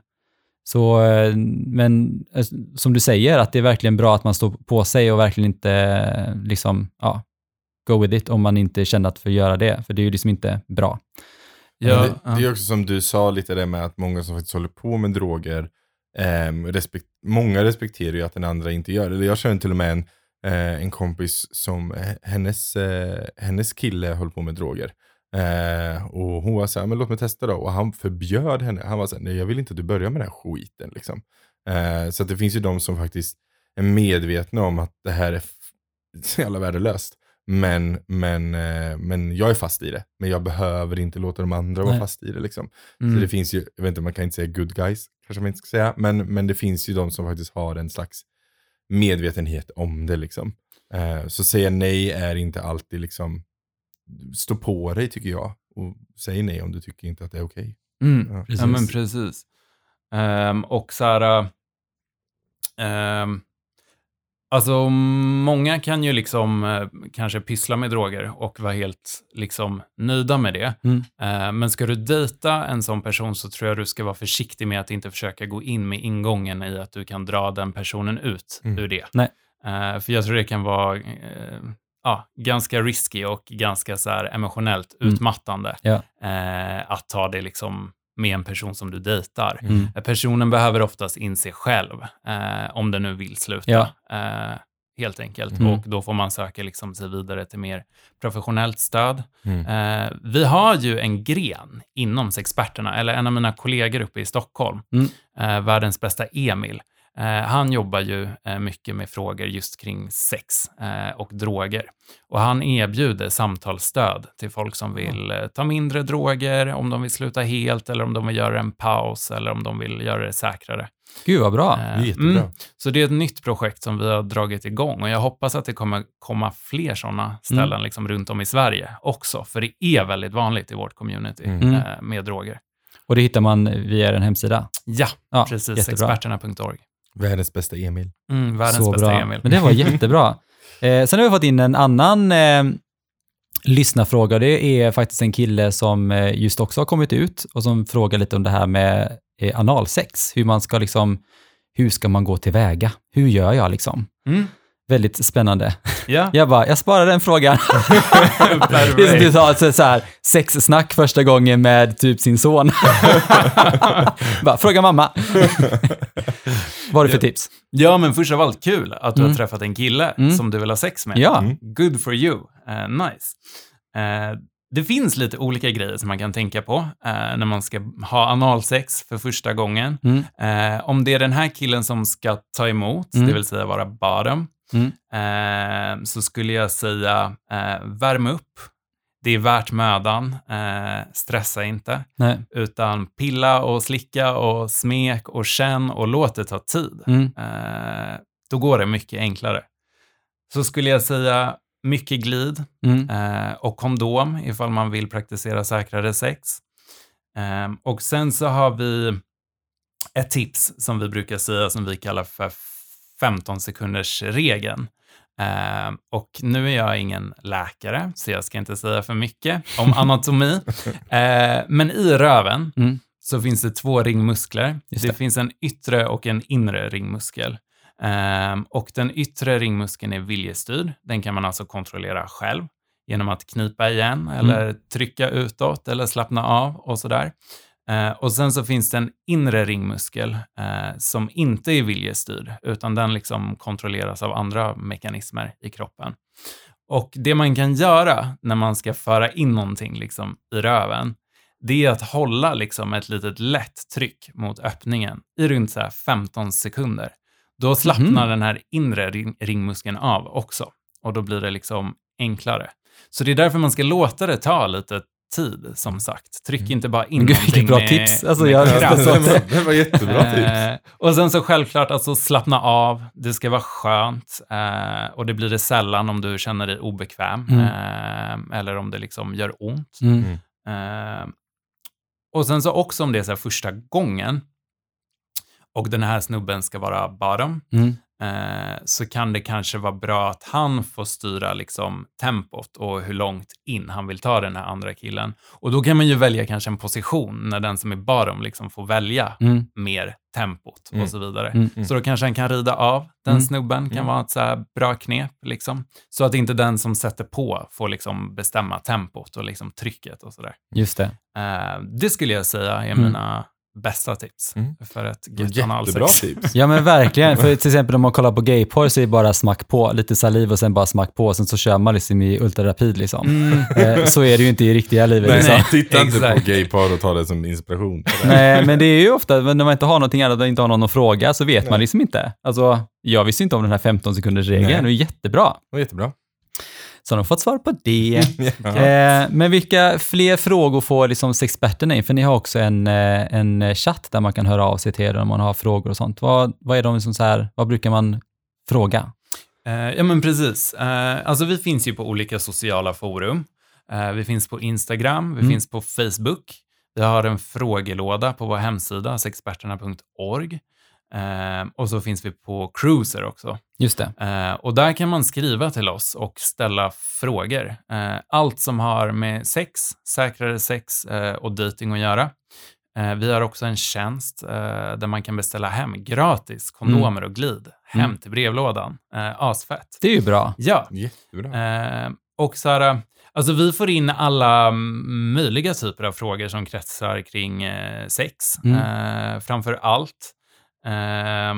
Så, eh, men eh, som du säger, att det är verkligen bra att man står på sig och verkligen inte eh, liksom, ja, go with it om man inte känner att för göra det, för det är ju liksom inte bra. ja, det, ja. det är också som du sa lite det med att många som faktiskt håller på med droger, ehm, respekt, många respekterar ju att den andra inte gör det. Jag känner till och med en, eh, en kompis som, eh, hennes, eh, hennes kille höll på med droger. Eh, och hon var såhär, men låt mig testa då. Och han förbjöd henne. Han var såhär, nej jag vill inte att du börjar med den här skiten. Liksom. Eh, så det finns ju de som faktiskt är medvetna om att det här är så jävla värdelöst. Men, men, eh, men jag är fast i det. Men jag behöver inte låta de andra vara Nej. fast i det. Liksom. Mm. Så det finns ju, jag vet inte, man kan inte säga good guys, kanske man inte ska säga. Men, men det finns ju de som faktiskt har en slags medvetenhet om det. Liksom. Eh, så säga nej är inte alltid liksom, stå på dig tycker jag. Och säg nej om du tycker inte att det är okej. Mm. Ja, Ja, men precis. precis. Ehm, och så här, ehm, alltså många kan ju liksom eh, kanske pyssla med droger och vara helt liksom nöjda med det. Mm. Eh, men ska du dejta en sån person så tror jag du ska vara försiktig med att inte försöka gå in med ingången i att du kan dra den personen ut Mm. ur det. Nej. Eh, för jag tror det kan vara ja, ganska risky och ganska så emotionellt Mm. utmattande Ja. eh, att ta det liksom med en person som du dejtar. Mm. Eh, Personen behöver oftast inse själv eh, om den nu vill sluta. Ja. Eh, helt enkelt. Mm. Och då får man söka liksom sig vidare till mer professionellt stöd. Mm. Eh, vi har ju en gren inom Sexperterna, eller en av mina kollegor uppe i Stockholm, Mm. eh, världens bästa Emil. Eh, han jobbar ju eh, mycket med frågor just kring sex eh, och droger. Och han erbjuder samtalsstöd till folk som vill eh, ta mindre droger, om de vill sluta helt, eller om de vill göra en paus, eller om de vill göra det säkrare. Gud vad bra. Det är jättebra. mm. Så det är ett nytt projekt som vi har dragit igång och jag hoppas att det kommer komma fler sådana ställen Mm. liksom runt om i Sverige också, för det är väldigt vanligt i vårt community Mm. eh, med droger. Och det hittar man via en hemsida. Ja, Ja, precis. Experterna.org. Världens bästa Emil. Mm, världens Så bästa bra. Emil. Men det var jättebra. Eh, sen har vi fått in en annan eh, lyssnarfråga. Det är faktiskt en kille som eh, just också har kommit ut och som frågar lite om det här med eh, analsex. Hur man ska liksom, hur ska man gå tillväga? Hur gör jag liksom? Mm. Väldigt spännande. Ja, Jag bara, jag sparar den frågan. det är som du sa, så här, sexsnack första gången med typ sin son. bara, fråga mamma. Vad har du för tips? Ja, men först av allt kul att du Mm. har träffat en kille Mm. som du vill ha sex med. Ja. Mm. Good for you. Eh, nice. Eh, det finns lite olika grejer som man kan tänka på eh, när man ska ha analsex för första gången. Mm. Eh, om det är den här killen som ska ta emot, Mm. det vill säga vara bottom, Mm. eh, så skulle jag säga eh, värm upp det är värt mödan, eh, stressa inte, Nej. utan pilla och slicka och smek och känn och låt det ta tid. Mm. Eh, då går det mycket enklare. Så skulle jag säga mycket glid Mm. eh, och kondom ifall man vill praktisera säkrare sex. Eh, och sen så har vi ett tips som vi brukar säga som vi kallar för 15 sekunders regeln. Eh, och nu är jag ingen läkare, så jag ska inte säga för mycket om anatomi. Eh, men i röven Mm. så finns det två ringmuskler. Det. det. finns en yttre och en inre ringmuskel. Ehm, och den yttre ringmuskeln är viljestyrd. Den kan man alltså kontrollera själv genom att knipa igen eller trycka utåt eller slappna av och sådär. Eh, och sen så finns det en inre ringmuskel eh, som inte är viljestyrd, utan den liksom kontrolleras av andra mekanismer i kroppen. Och det man kan göra när man ska föra in någonting liksom i röven, det är att hålla liksom ett litet lätt tryck mot öppningen i runt så här 15 sekunder. Då slappnar Mhm. den här inre ring, ringmuskeln av också och då blir det liksom enklare. Så det är därför man ska låta det ta lite tid, som sagt. Tryck inte bara in gud, någonting bra med, tips. Alltså, med jag- kraft. det, var, det var jättebra tips. Eh, och sen så självklart, alltså slappna av. Det ska vara skönt. Eh, och det blir det sällan om du känner dig obekväm. Mm. Eh, eller om det liksom gör ont. Mm. Eh, och sen så också om det är så här första gången och den här snubben ska vara bottom, Mm. Eh, så kan det kanske vara bra att han får styra liksom tempot och hur långt in han vill ta den här andra killen. Och då kan man ju välja kanske en position när den som är bottom liksom får välja Mm. mer tempot Mm. och så vidare. Mm. Så då kanske han kan rida av den Mm. snubben, kan Mm. vara ett så bra knep. Liksom. Så att inte den som sätter på får liksom bestämma tempot och liksom trycket och sådär. Just det. Eh, det skulle jag säga är Mm. mina bästa tips Mm. för ett gött Jättebra tips. Ja men verkligen, för till exempel om man kollar på gayporr så är det bara smack på, lite saliv och sen bara smack på och sen så kör man liksom i ultrarapid liksom. Mm. Eh, så är det ju inte i riktiga livet Nej, liksom. titta inte på gaypar och ta det som inspiration. det. Nej, men det är ju ofta när man inte har någonting annat och inte har någon att fråga så vet man Nej. liksom inte. Alltså, jag visste inte om den här 15 sekunders regeln, Nej. det är jättebra. Det var jättebra. Så de har fått svar på det. Eh, men vilka fler frågor får liksom experterna in? För ni har också en, eh, en chatt där man kan höra av sig till er om man har frågor och sånt. Vad, vad är de som så här, vad brukar man fråga? Eh, ja, men precis. Eh, alltså, vi finns ju på olika sociala forum. Eh, vi finns på Instagram, vi Mm. finns på Facebook. Vi har en frågelåda på vår hemsida, sexperterna.org. Eh, och så finns vi på Cruiser också. Just det. Eh, och där kan man skriva till oss och ställa frågor. Eh, allt som har med sex, säkrare sex eh, och dating att göra. Eh, vi har också en tjänst eh, där man kan beställa hem gratis kondomer och glid hem Mm. till brevlådan. Eh, asfett. Det är ju bra. Ja, Jättebra. eh, och så här, alltså vi får in alla mm, möjliga typer av frågor som kretsar kring eh, sex, Mm. eh, framför allt. Eh,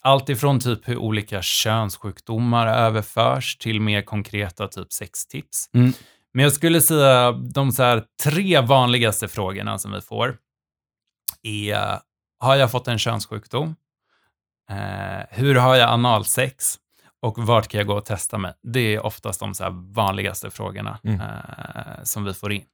allt ifrån typ hur olika könssjukdomar överförs till mer konkreta typ sextips. Mm. Men jag skulle säga de så tre vanligaste frågorna som vi får är, har jag fått en könssjukdom? Eh, hur har jag analsex? Och vart kan jag gå och testa mig? Det är oftast de så vanligaste frågorna Mm. eh, som vi får in.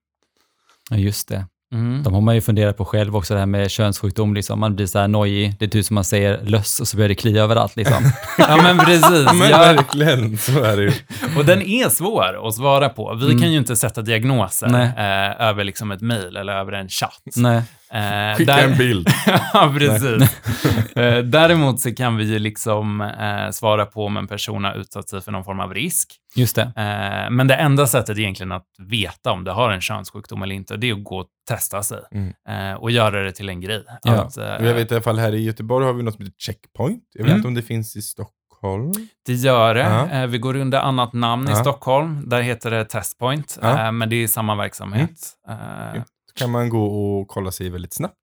Ja, just det. Mm. De har man ju funderat på själv också, det här med könssjukdom. Liksom. Man blir så här nojig. Det är typ som man säger löss och så börjar det klia överallt. Liksom. Ja, men precis. Ja, men Ja, verkligen, så är det ju. och den är svår att svara på. Vi Mm. kan ju inte sätta diagnoser eh, över liksom ett mejl eller över en chatt. Nej. Eh, Skicka där- en bild. ja, precis. Eh, Däremot så kan vi ju liksom eh, svara på om en person har utsatt sig för någon form av risk. Just det. Eh, men det enda sättet egentligen att veta om du har en könssjukdom eller inte, det är att gå och testa sig Mm. och göra det till en grej. Ja. Att, Jag vet i alla fall här i Göteborg har vi något som heter Checkpoint. Jag vet Mm. inte om det finns i Stockholm. Det gör det. Eh, vi går under annat namn i Ja. Stockholm. Där heter det Testpoint, eh, men det är samma verksamhet. Så kan man gå och kolla sig väldigt snabbt.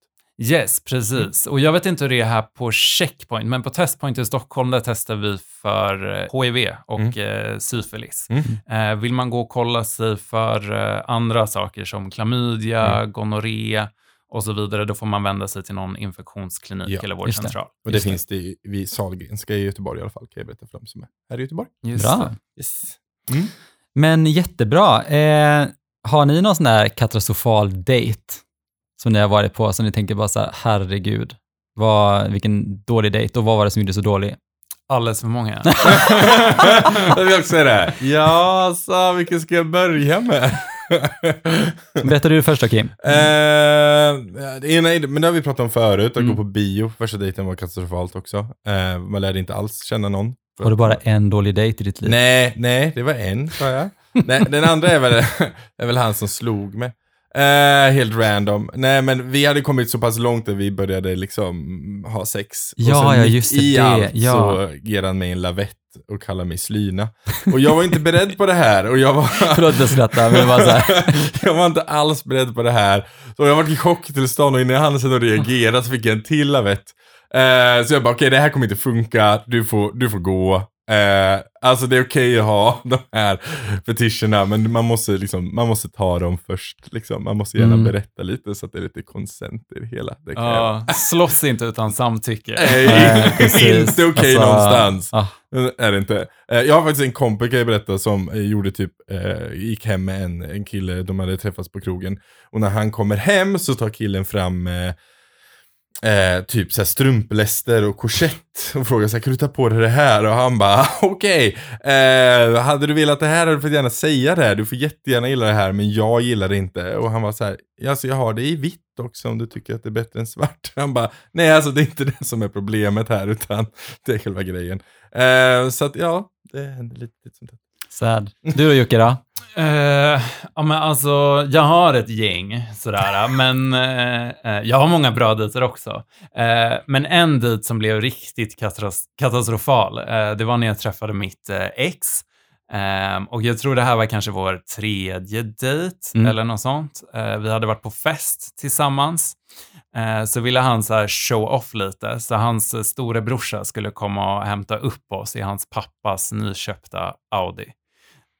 Yes, precis. Och jag vet inte hur det är här på Checkpoint, men på Testpoint i Stockholm där testar vi för eh, HIV och eh, syfilis. Mm. Eh, vill man gå och kolla sig för eh, andra saker som klamydia, Mm. gonorré och så vidare, då får man vända sig till någon infektionsklinik Ja, eller vårdcentral. Och det Just det. finns det i- vid Sahlgrenska i Göteborg i alla fall, kan jag berätta för dem som är här i Göteborg. Just Bra. det. Yes. Men jättebra. Eh, har ni någon sån här katastrofal date som ni har varit på, som ni tänker bara så här, herregud, vad, vilken dålig dejt och vad var det som gjorde så dålig? Alldeles för många. jag vill också säga det. Ja, så vilken ska jag börja med? Berättar du först då Kim? Eh, det ena, är- men det har vi pratat om förut, att Mm. gå på bio. Första dejten var katastrofalt också. Eh, man lärde inte alls känna någon. Var det bara en dålig dejt i ditt liv? Nej, nej, det var en, sa jag. Nej, den andra är väl, är väl han som slog mig. Eh, helt random. Nej, men vi hade kommit så pass långt att vi började liksom ha sex. Ja, och ja, just det, i det, allt ja. så ger han mig en lavett och kallar mig slyna. Och jag var inte beredd på det här. Och jag var... Förlåt jag skrattar, men var så här. jag var inte alls beredd på det här. Så jag var i chocktillstånd och innan hann sedan reagera så fick jag en till lavett. Eh, så jag bara, okej det här kommer inte funka, du får, du får gå. Eh, alltså det är okej att ha de här fetischerna, men man måste, liksom, man måste ta dem först. Liksom. Man måste gärna Mm. berätta lite så att det är lite konsent i det hela. Det. Ja, slåss inte utan samtycke. Nej, inte okej Alltså, någonstans. ah. Är det inte. Eh, Jag har faktiskt en kompis kan jag berätta som eh, gjorde typ, eh, gick hem med en, en kille, de hade träffats på krogen. Och när han kommer hem så tar killen fram eh, typ såhär strumpläster och korsett och frågar såhär, kan du ta på dig det här? Och han bara, okej, eh, hade du velat det här hade du fått gärna säga det, du får jättegärna gilla det här, men jag gillar det inte. Och han var såhär, alltså jag har det i vitt också om du tycker att det är bättre än svart. Han bara, nej alltså det är inte det som är problemet här, utan det är själva grejen. Eh, så att ja, det händer lite, lite sånt där. Sad. Du då Jocke då? Eh, ja, men alltså, jag har ett gäng sådär, men eh, jag har många bra dejter också. Eh, men en dejt som blev riktigt katastrofal, det var när jag träffade mitt ex. Eh, och jag tror det här var kanske vår tredje dejt Mm. eller något sånt. Vi hade varit på fest tillsammans. Så ville han så show off lite, så hans storebrorsa skulle komma och hämta upp oss i hans pappas nyköpta Audi.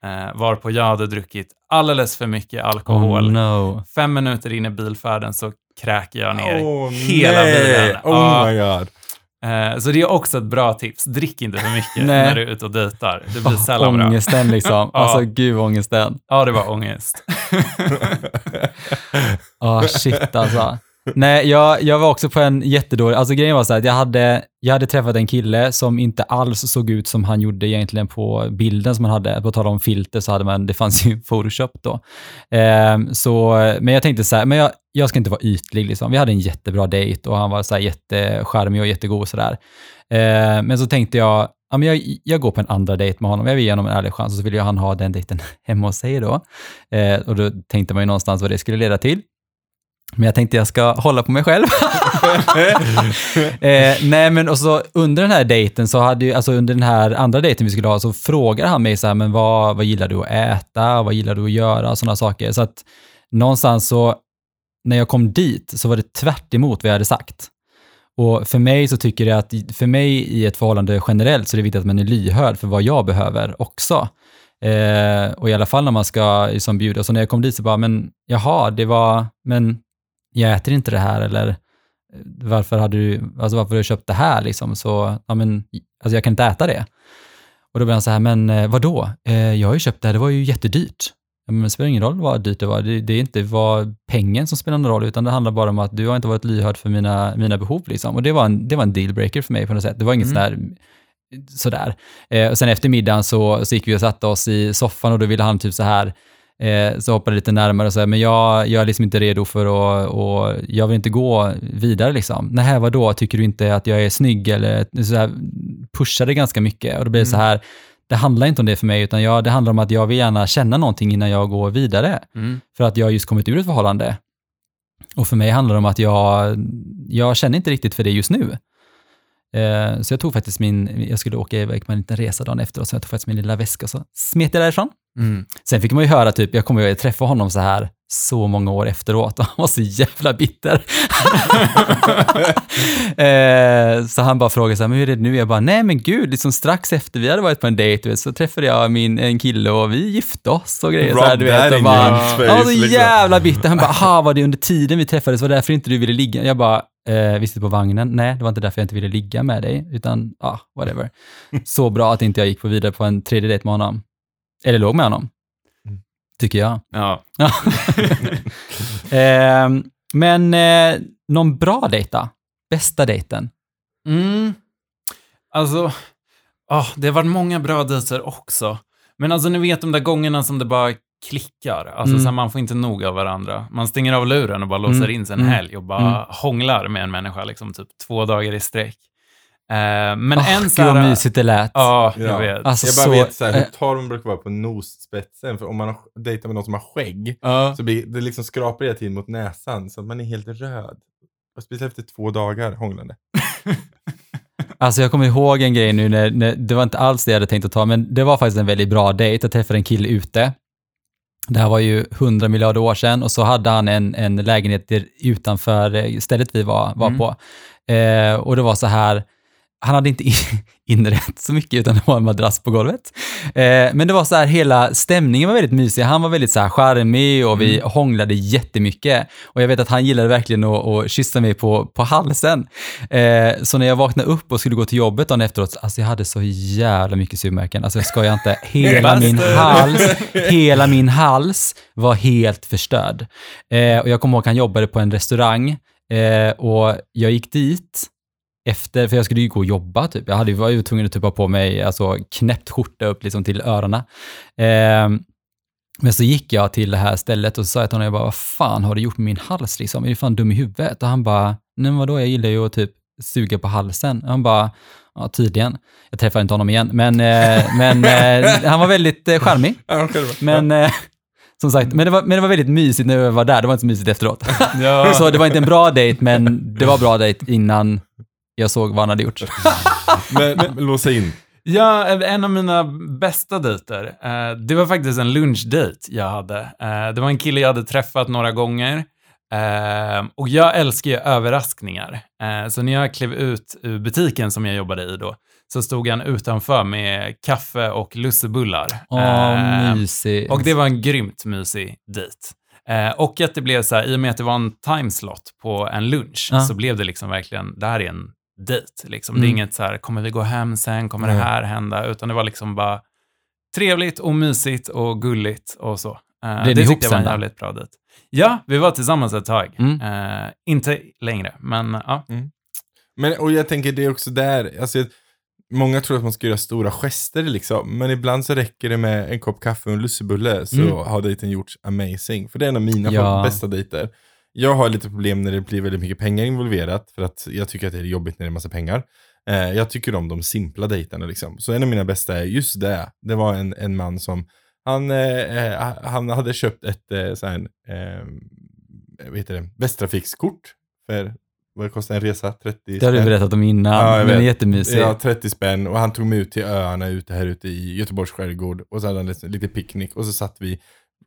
Eh, varpå jag hade druckit alldeles för mycket alkohol. Oh no. Fem minuter in i bilfärden så kräker jag ner Åh, hela nej. bilen. Oh Ja, my god. eh, så det är också ett bra tips. Drick inte för mycket när du är ute och dejtar. Det blir sällan bra. Ångesten liksom. Alltså gud ångesten. Ja, det var ångest. Ja, shit alltså. Nej, jag, jag var också på en jättedålig, alltså grejen var så här, att jag hade, jag hade träffat en kille som inte alls såg ut som han gjorde egentligen på bilden som han hade. På tal om filter så hade man, det fanns ju Photoshop då. Eh, så, men jag tänkte så här, men jag, jag ska inte vara ytlig liksom. Vi hade en jättebra dejt och han var så här jättecharmig och jättegod och sådär. Eh, men så tänkte jag, ja, men jag, jag går på en andra dejt med honom. Jag vill ge honom en ärlig chans och så vill ju han ha den dejten hemma hos sig då. Eh, och då tänkte man ju någonstans vad det skulle leda till. Men jag tänkte jag ska hålla på mig själv. eh, nej men och så under den här dejten så hade ju, alltså under den här andra dejten vi skulle ha så frågar han mig så här, men vad, vad gillar du att äta? Vad gillar du att göra? Sådana saker. Så att någonstans så, när jag kom dit så var det tvärt emot vad jag hade sagt. Och för mig så tycker jag att, för mig i ett förhållande generellt så är det viktigt att man är lyhörd för vad jag behöver också. Eh, och i alla fall när man ska liksom bjuda. Så när jag kom dit så bara, men jaha, det var, men jag äter inte det här eller eh, varför hade du, alltså varför har du köpt det här liksom? Så, ja men, alltså jag kan inte äta det. Och då blev han så här, men eh, vadå? Eh, jag har ju köpt det här, det var ju jättedyrt. Men det spelar ingen roll vad dyrt det var. Det, det är inte vad pengen som spelar någon roll, utan det handlar bara om att du har inte varit lyhörd för mina, mina behov. Liksom. Och det var, en, det var en dealbreaker för mig på något sätt. Det var inget Mm. sådär, sådär. Eh, och sen efter middagen så, så gick vi och satte oss i soffan och då ville han typ så här, eh, så hoppade lite närmare och sa, men jag, jag är liksom inte redo för att, och jag vill inte gå vidare liksom. Nej, vadå, tycker du inte att jag är snygg eller så här, pushade ganska mycket och då blir det så här, det handlar inte om det för mig, utan jag, det handlar om att jag vill gärna känna någonting innan jag går vidare. Mm. För att jag har just kommit ur ett förhållande. Och för mig handlar det om att jag, jag känner inte riktigt för det just nu. Eh, så jag tog faktiskt min, jag skulle åka iväg på en liten resa dagen efter, och så jag tog faktiskt min lilla väska och så smet jag därifrån. Mm. Sen fick man ju höra, typ, jag kommer ju träffa honom så här så många år efteråt och han var så jävla bitter. eh, så han bara frågade så här, men hur är det nu? Jag bara, nej men gud, liksom strax efter vi hade varit på en dejt, så träffade jag min, en kille och vi gifte oss och grejer. så här, du vet, och bara, han var så liksom. jävla bitter. Han bara, aha, var det under tiden vi träffades, var det därför inte du ville ligga? Jag bara, eh, visste på vagnen? Nej, det var inte därför jag inte ville ligga med dig, utan ja, ah, whatever. Så bra att inte jag gick på vidare på en tredje dejt med honom. Eller låg med honom. tycker jag. Ja. Eh, men eh, någon bra dejt då? Bästa dejten? Mm. Alltså, ah, det har varit många bra dejter också. Men alltså ni vet de där gångerna som det bara klickar. Alltså Mm. så här, man får inte nog av varandra. Man stänger av luren och bara låser Mm. in sig en Mm. helg och bara Mm. hånglar med en människa liksom typ två dagar i sträck. Eh, men Åh, en så gud vad här... mysigt det lät. Ja, Ja. jag vet. Alltså, jag bara så, vet så här, hur eh, tar de brukar vara på nosspetsen. För om man har dejtar med någon som har skägg Ja. så blir det liksom skrapar hela tiden mot näsan så att man är helt röd. Och speciellt efter två dagar hånglande. Alltså jag kommer ihåg en grej nu, när, när, det var inte alls det jag hade tänkt att ta, men det var faktiskt en väldigt bra dejt. Jag träffade en kille ute. Det här var ju hundra miljarder år sedan och så hade han en, en lägenhet utanför eh, stället vi var, var Mm. på. Eh, och det var så här, han hade inte inrett så mycket utan det var en madrass på golvet. Eh, men det var så här, hela stämningen var väldigt mysig. Han var väldigt så här charmig och vi hånglade jättemycket. Och jag vet att han gillade verkligen att, att kyssa mig på, på halsen. Eh, så när jag vaknade upp och skulle gå till jobbet dagen efteråt, alltså jag hade så jävla mycket sugmärken. Alltså jag skojar inte. Hela min hals, hela min hals var helt förstörd. Eh, och jag kommer ihåg att han jobbade på en restaurang och jag gick dit efter, för jag skulle ju gå och jobba typ. Jag hade, ju- var ju tvungen att typ ha på mig alltså, knäppt skjorta upp liksom till öronen. Eh, men så gick jag till det här stället och så sa jag till honom, jag bara, vad fan har du gjort med min hals liksom? Är du fan dum i huvudet? Och han bara, nej men vadå, jag gillar ju att typ suga på halsen. Och han bara, ja tydligen. Jag träffade inte honom igen, men, eh, men eh, han var väldigt eh, charmig. Men eh, som sagt, men det, var, men det var väldigt mysigt när jag var där, det var inte så mysigt efteråt. Ja. Så det var inte en bra dejt, men det var bra dejt innan jag såg vad han hade gjort. Men, men låsa in. Ja, en av mina bästa dejter, eh, det var faktiskt en lunchdejt jag hade. Eh, det var en kille jag hade träffat några gånger. Eh, och jag älskar ju överraskningar. Eh, så när jag klev ut ur butiken som jag jobbade i då, så stod han utanför med kaffe och lussebullar. Åh, Eh, mysigt. och det var en grymt mysig dejt. Eh, och att det blev så här, i och med att det var en timeslot på en lunch, Ja. så blev det liksom verkligen, det här är en dejt. Liksom. Det Mm. är inget så här, kommer vi gå hem sen, kommer Nej. det här hända? Utan det var liksom bara trevligt och mysigt och gulligt och så. Blev det ni tyckte jag var en jävligt bra dejt. Ja, vi var tillsammans ett tag. Mm. Eh, inte längre, men ja. Men, och jag tänker det är också där, alltså, många tror att man ska göra stora gester liksom, men ibland så räcker det med en kopp kaffe och en lussebulle så Mm. har dejten gjorts amazing. För det är en av mina Ja. bästa dejter. Jag har lite problem när det blir väldigt mycket pengar involverat, för att jag tycker att det är jobbigt när det är massa pengar. Eh, jag tycker om de simpla dejterna liksom. Så en av mina bästa är just det. Det var en, en man som, han, eh, eh, han hade köpt ett eh, så här, eh, vad heter det, Västtrafikskort för, vad kostar en resa? 30 Det har du spänn. berättat om innan, Ja, jag men är vet. jättemysigt. Ja, 30 spänn och han tog mig ut till öarna ute här ute i Göteborgs skärgård och så hade han lite, lite picknick och så satt vi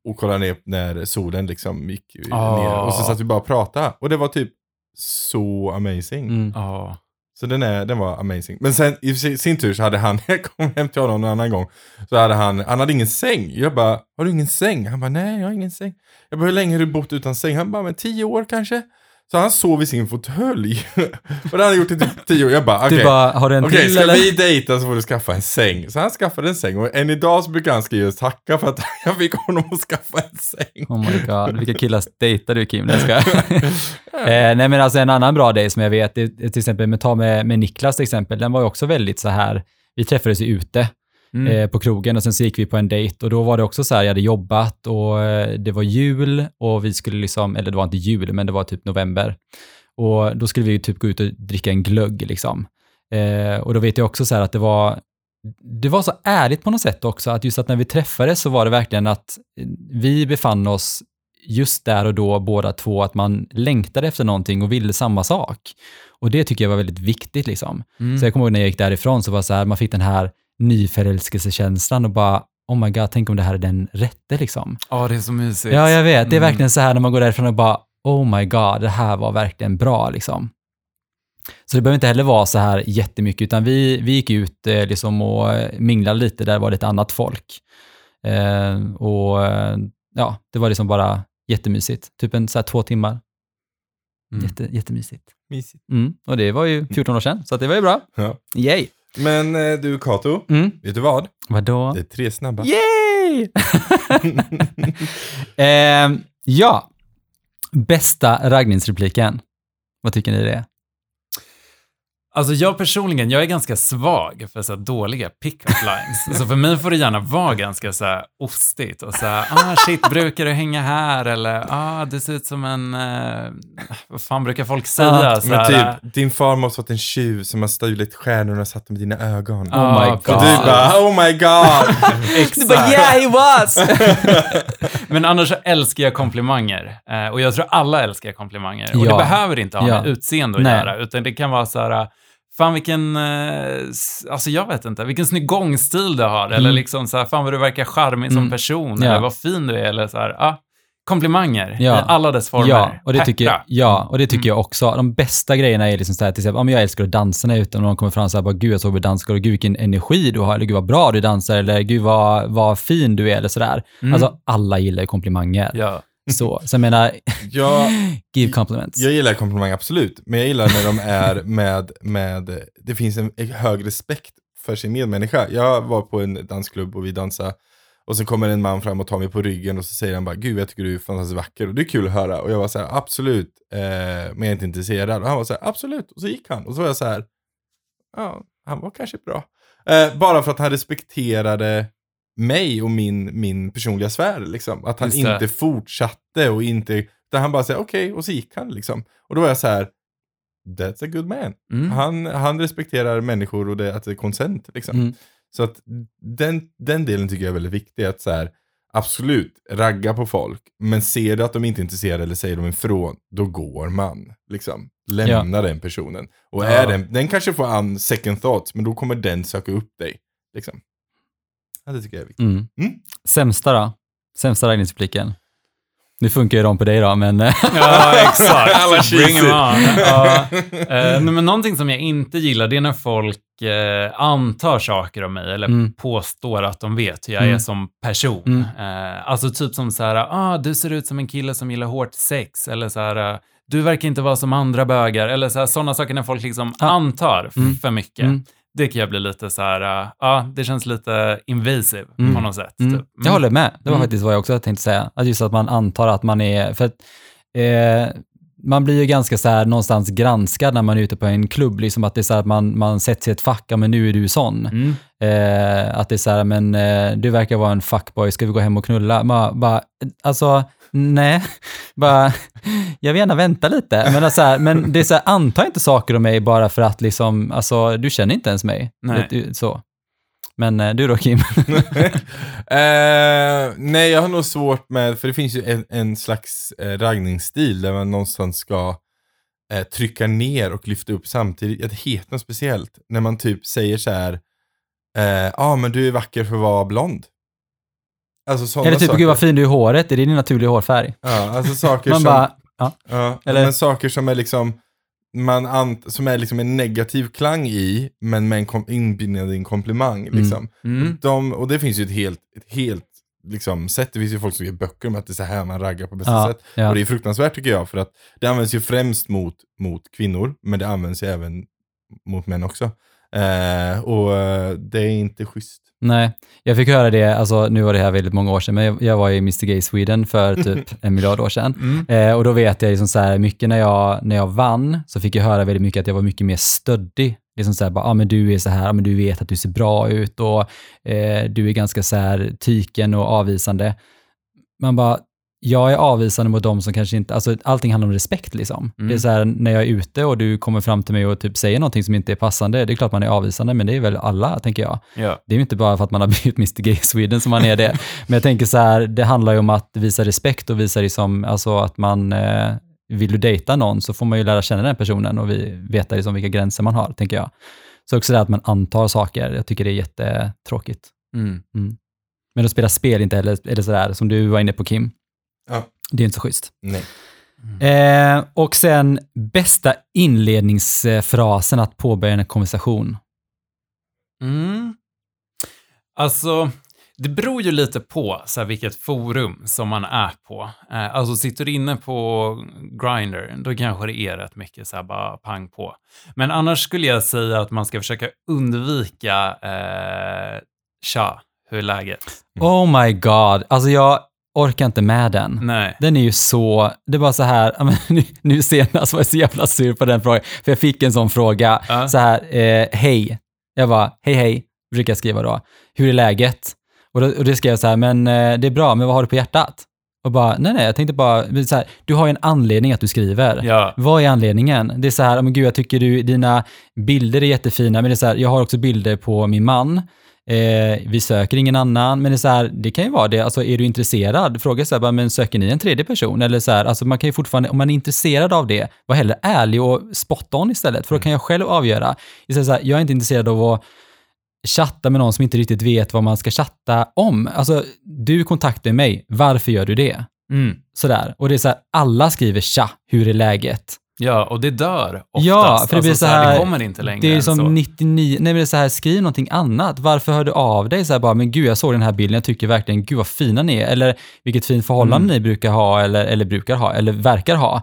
och kollade ner när solen liksom gick Ah. ner och så satt vi bara och pratade och det var typ så amazing. Mm. Ja. Så den, är, den var amazing. Men sen i sin sin tur så hade han, jag kom hem till honom en annan gång, så hade han, han hade ingen säng. Jag bara, har du ingen säng? Han bara, nej jag har ingen säng. Jag bara, hur länge har du bott utan säng? Han bara, men tio år kanske. Så han sov i sin fåtölj. och det hade han gjort i typ tio år. Jag bara, okej. Du bara, har du en Okej, till ska eller? vi dejta så får du skaffa en säng. Så han skaffade en säng och än idag så brukar han skriva och tacka för att jag fick honom att skaffa en säng. Oh my god, vilka killar dejtar du Kim? Nej, jag eh, nej men alltså en annan bra dejt som jag vet, är till exempel med, ta med, med Niklas till exempel, den var ju också väldigt så här, vi träffades ju ute Mm. eh, på krogen och sen så gick vi på en dejt och då var det också så här, jag hade jobbat och eh, det var jul och vi skulle liksom, eller det var inte jul, men det var typ november. Och då skulle vi typ gå ut och dricka en glögg liksom. Eh, och då vet jag också så här att det var, det var så ärligt på något sätt också, att just att när vi träffades så var det verkligen att vi befann oss just där och då båda två, att man längtade efter någonting och ville samma sak. Och det tycker jag var väldigt viktigt liksom. Mm. Så jag kommer ihåg när jag gick därifrån så var det så här, man fick den här nyförälskelsekänslan och bara, oh my god, tänk om det här är den rätte liksom. Ja, det är så mysigt. Ja, jag vet. Det är Mm. verkligen så här när man går därifrån och bara, oh my god, det här var verkligen bra liksom. Så det behöver inte heller vara så här jättemycket, utan vi, vi gick ut eh, liksom och eh, minglade lite, där var det ett annat folk. Eh, och eh, ja, det var liksom bara jättemysigt. Typ en så här två timmar. Mm. Jätte, jättemysigt. Mysigt. Mm. Och det var ju 14 år sedan, så att det var ju bra. Ja. Yay! Men eh, du Kato, Mm. vet du vad? Vadå? Det är tre snabba. Yay! Eh, ja, bästa raggningsrepliken. Vad tycker ni det är? Alltså jag personligen, jag är ganska svag för så här dåliga pick-up lines. så för mig får det gärna vara ganska så här ostigt och så här, ah shit, brukar du hänga här? Eller ah, du ser ut som en, eh, vad fan brukar folk säga? Ja, så Men här, typ, din far måste varit en tjuv som har stulit stjärnorna och satt dem i dina ögon. ah, Oh my precis. God. Och du bara, oh my god! Du bara, yeah he was! Men annars så älskar jag komplimanger. Eh, och jag tror alla älskar komplimanger. Och Ja. det behöver inte ha Ja. med utseende att Nej. göra, utan det kan vara så här, fan vilken, eh, alltså jag vet inte, vilken snygg gångstil du har, eller Mm. liksom så här, fan vad du verkar charmig som Mm. person, Ja. eller vad fin du är, eller så här, ja, komplimanger Ja. i alla dess former. Ja, och det tycker, ja, och det tycker Mm. jag också. De bästa grejerna är liksom så här, till exempel, om jag älskar att dansa när jag är ute och någon kommer fram och säger gud jag såg på danska och gud vilken energi du har, eller gud vad bra du dansar, eller gud vad, vad fin du är, eller sådär. Mm. Alltså alla gillar ju komplimanger. Ja. Så, så jag menar, Jag, give compliments. jag gillar komplimanger absolut, men jag gillar när de är med, med det finns en hög respekt för sin medmänniska. Jag var på en dansklubb och vi dansade och sen kommer en man fram och tar mig på ryggen och så säger han bara Gud jag tycker du är fantastiskt vacker och det är kul att höra. Och jag var så här absolut, eh, men jag är inte intresserad. Och han var så här absolut, och så gick han. Och så var jag så här, ja, han var kanske bra. Eh, bara för att han respekterade mig och min, min personliga sfär. Liksom. Att han inte fortsatte och inte, utan han bara säger okej, och så gick han liksom. Och då var jag så här, that's a good man. Mm. Han, han respekterar människor och det, att det är konsent. Liksom. Mm. Så att den, den delen tycker jag är väldigt viktig. Att så här, absolut, ragga på folk. Men ser du att de inte är intresserade eller säger de ifrån, då går man. Liksom. Lämna den personen. Och Ja. är den, den kanske får an second thoughts, men då kommer den söka upp dig. Liksom. Ja, det tycker jag är viktigt. Mm. Mm. Sämsta då? Sämsta raggningsrepliken? Nu funkar ju de på dig då, men... eh, Ja, exakt. Alla Bring on. Ja. Nej, men någonting som jag inte gillar, det är när folk eh, antar saker om mig eller Mm. påstår att de vet hur jag Mm. är som person. Mm. Eh, alltså typ som så här, ah, du ser ut som en kille som gillar hårt sex, eller så här, du verkar inte vara som andra bögar, eller sådana saker när folk liksom Ah. antar Mm. för mycket. Det kan jag bli lite så här, ja, ah, det känns lite invasive Mm. på något sätt. Mm. Typ. Mm. Jag håller med. Det var Mm. faktiskt vad jag också tänkte säga. Att just att man antar att man är... För att, eh, man blir ju ganska så här någonstans granskad när man är ute på en klubb. Liksom att det är så här att man, man sätts i ett fack, ja men nu är du sån. Mm. Eh, att det är så här, men eh, du verkar vara en fuckboy, ska vi gå hem och knulla? Man, bara, alltså, nej. bara, jag vill gärna vänta lite. Men, alltså, men det är så här, anta inte saker om mig bara för att liksom, alltså, du känner inte ens mig. Nej. Så. Men eh, du då Kim? eh, nej, jag har nog svårt med, för det finns ju en, en slags eh, raggningsstil där man någonstans ska eh, trycka ner och lyfta upp samtidigt. Det heter något speciellt. När man typ säger så här, ja ah, men du är vacker för att vara blond. Alltså Eller typ, saker. gud vad fin du är i håret, är det din naturliga hårfärg? Ja, alltså saker Man som... bara, ja. Ja, Eller- men saker som är liksom, man ant, som är liksom en negativ klang i, men med en kom, inbindad i en komplimang. Liksom. Mm. De, och det finns ju ett helt, ett helt liksom, sätt, det finns ju folk som ger böcker om att det är så här man raggar på bästa Ja, sätt. ja. Och det är fruktansvärt tycker jag, för att det används ju främst mot, mot kvinnor, men det används ju även mot män också. Eh, och eh, det är inte schysst. Nej, jag fick höra det, alltså nu var det här väldigt många år sedan, men jag, jag var i Mr Gay Sweden för typ en miljard år sedan. Mm. Eh, och då vet jag liksom så här, mycket när jag, när jag vann, så fick jag höra väldigt mycket att jag var mycket mer stöddig. Liksom så här, bara, ah, men du är så här, ah, men du vet att du ser bra ut och eh, du är ganska så här tyken och avvisande. Man bara, jag är avvisande mot dem som kanske inte, alltså allting handlar om respekt liksom. Mm. Det är så här, när jag är ute och du kommer fram till mig och typ säger någonting som inte är passande, det är klart man är avvisande, men det är väl alla, tänker jag. Ja. Det är ju inte bara för att man har blivit Mr Gay Sweden som man är det. Men jag tänker så här, det handlar ju om att visa respekt och visa liksom, alltså att man, eh, vill du dejta någon så får man ju lära känna den personen och vi veta liksom vilka gränser man har, tänker jag. Så också det att man antar saker, jag tycker det är jättetråkigt. Mm. Men att spela spel inte heller, eller sådär, som du var inne på Kim, Ja. det är inte så schysst. Nej. Eh, och sen bästa inledningsfrasen att påbörja en konversation. Mm. Alltså, det beror ju lite på så här, vilket forum som man är på. Eh, alltså, sitter du inne på Grindr, då kanske det är rätt mycket så här, bara pang på. Men annars skulle jag säga att man ska försöka undvika eh, tja, hur är läget? Oh my god, alltså jag orkar inte med den. Nej. Den är ju så, det var så här, nu, nu senast var jag så jävla sur på den frågan, för jag fick en sån fråga, Ja. så här, eh, hej. Jag bara, hej hej, brukar jag skriva då. Hur är läget? Och, då, och det skrev jag så här, men eh, det är bra, men vad har du på hjärtat? Och bara, nej nej, jag tänkte bara, så här, du har ju en anledning att du skriver. Ja. Vad är anledningen? Det är så här, men gud, jag tycker du, dina bilder är jättefina, men det är så här, jag har också bilder på min man. Eh, vi söker ingen annan, men det är så här, det kan ju vara det, alltså är du intresserad? Fråga så här, bara, men söker ni en tredje person? Eller så här, alltså man kan ju fortfarande, om man är intresserad av det, var hellre ärlig och spot on istället, för då kan jag själv avgöra. Istället så här, jag är inte intresserad av att chatta med någon som inte riktigt vet vad man ska chatta om. Alltså, du kontaktar mig, varför gör du det? Mm. Sådär. Och det är så här, alla skriver tja, hur är läget? Ja, och det dör oftast. Ja, för det blir alltså, så här- Det kommer inte längre Det är som så. 99, nej men det är så här, skriv någonting annat. Varför hör du av dig? Så här bara, men gud, jag såg den här bilden, jag tycker verkligen, gud vad fina ni är. Eller vilket fint förhållande Mm. ni brukar ha, eller, eller brukar ha, eller verkar ha.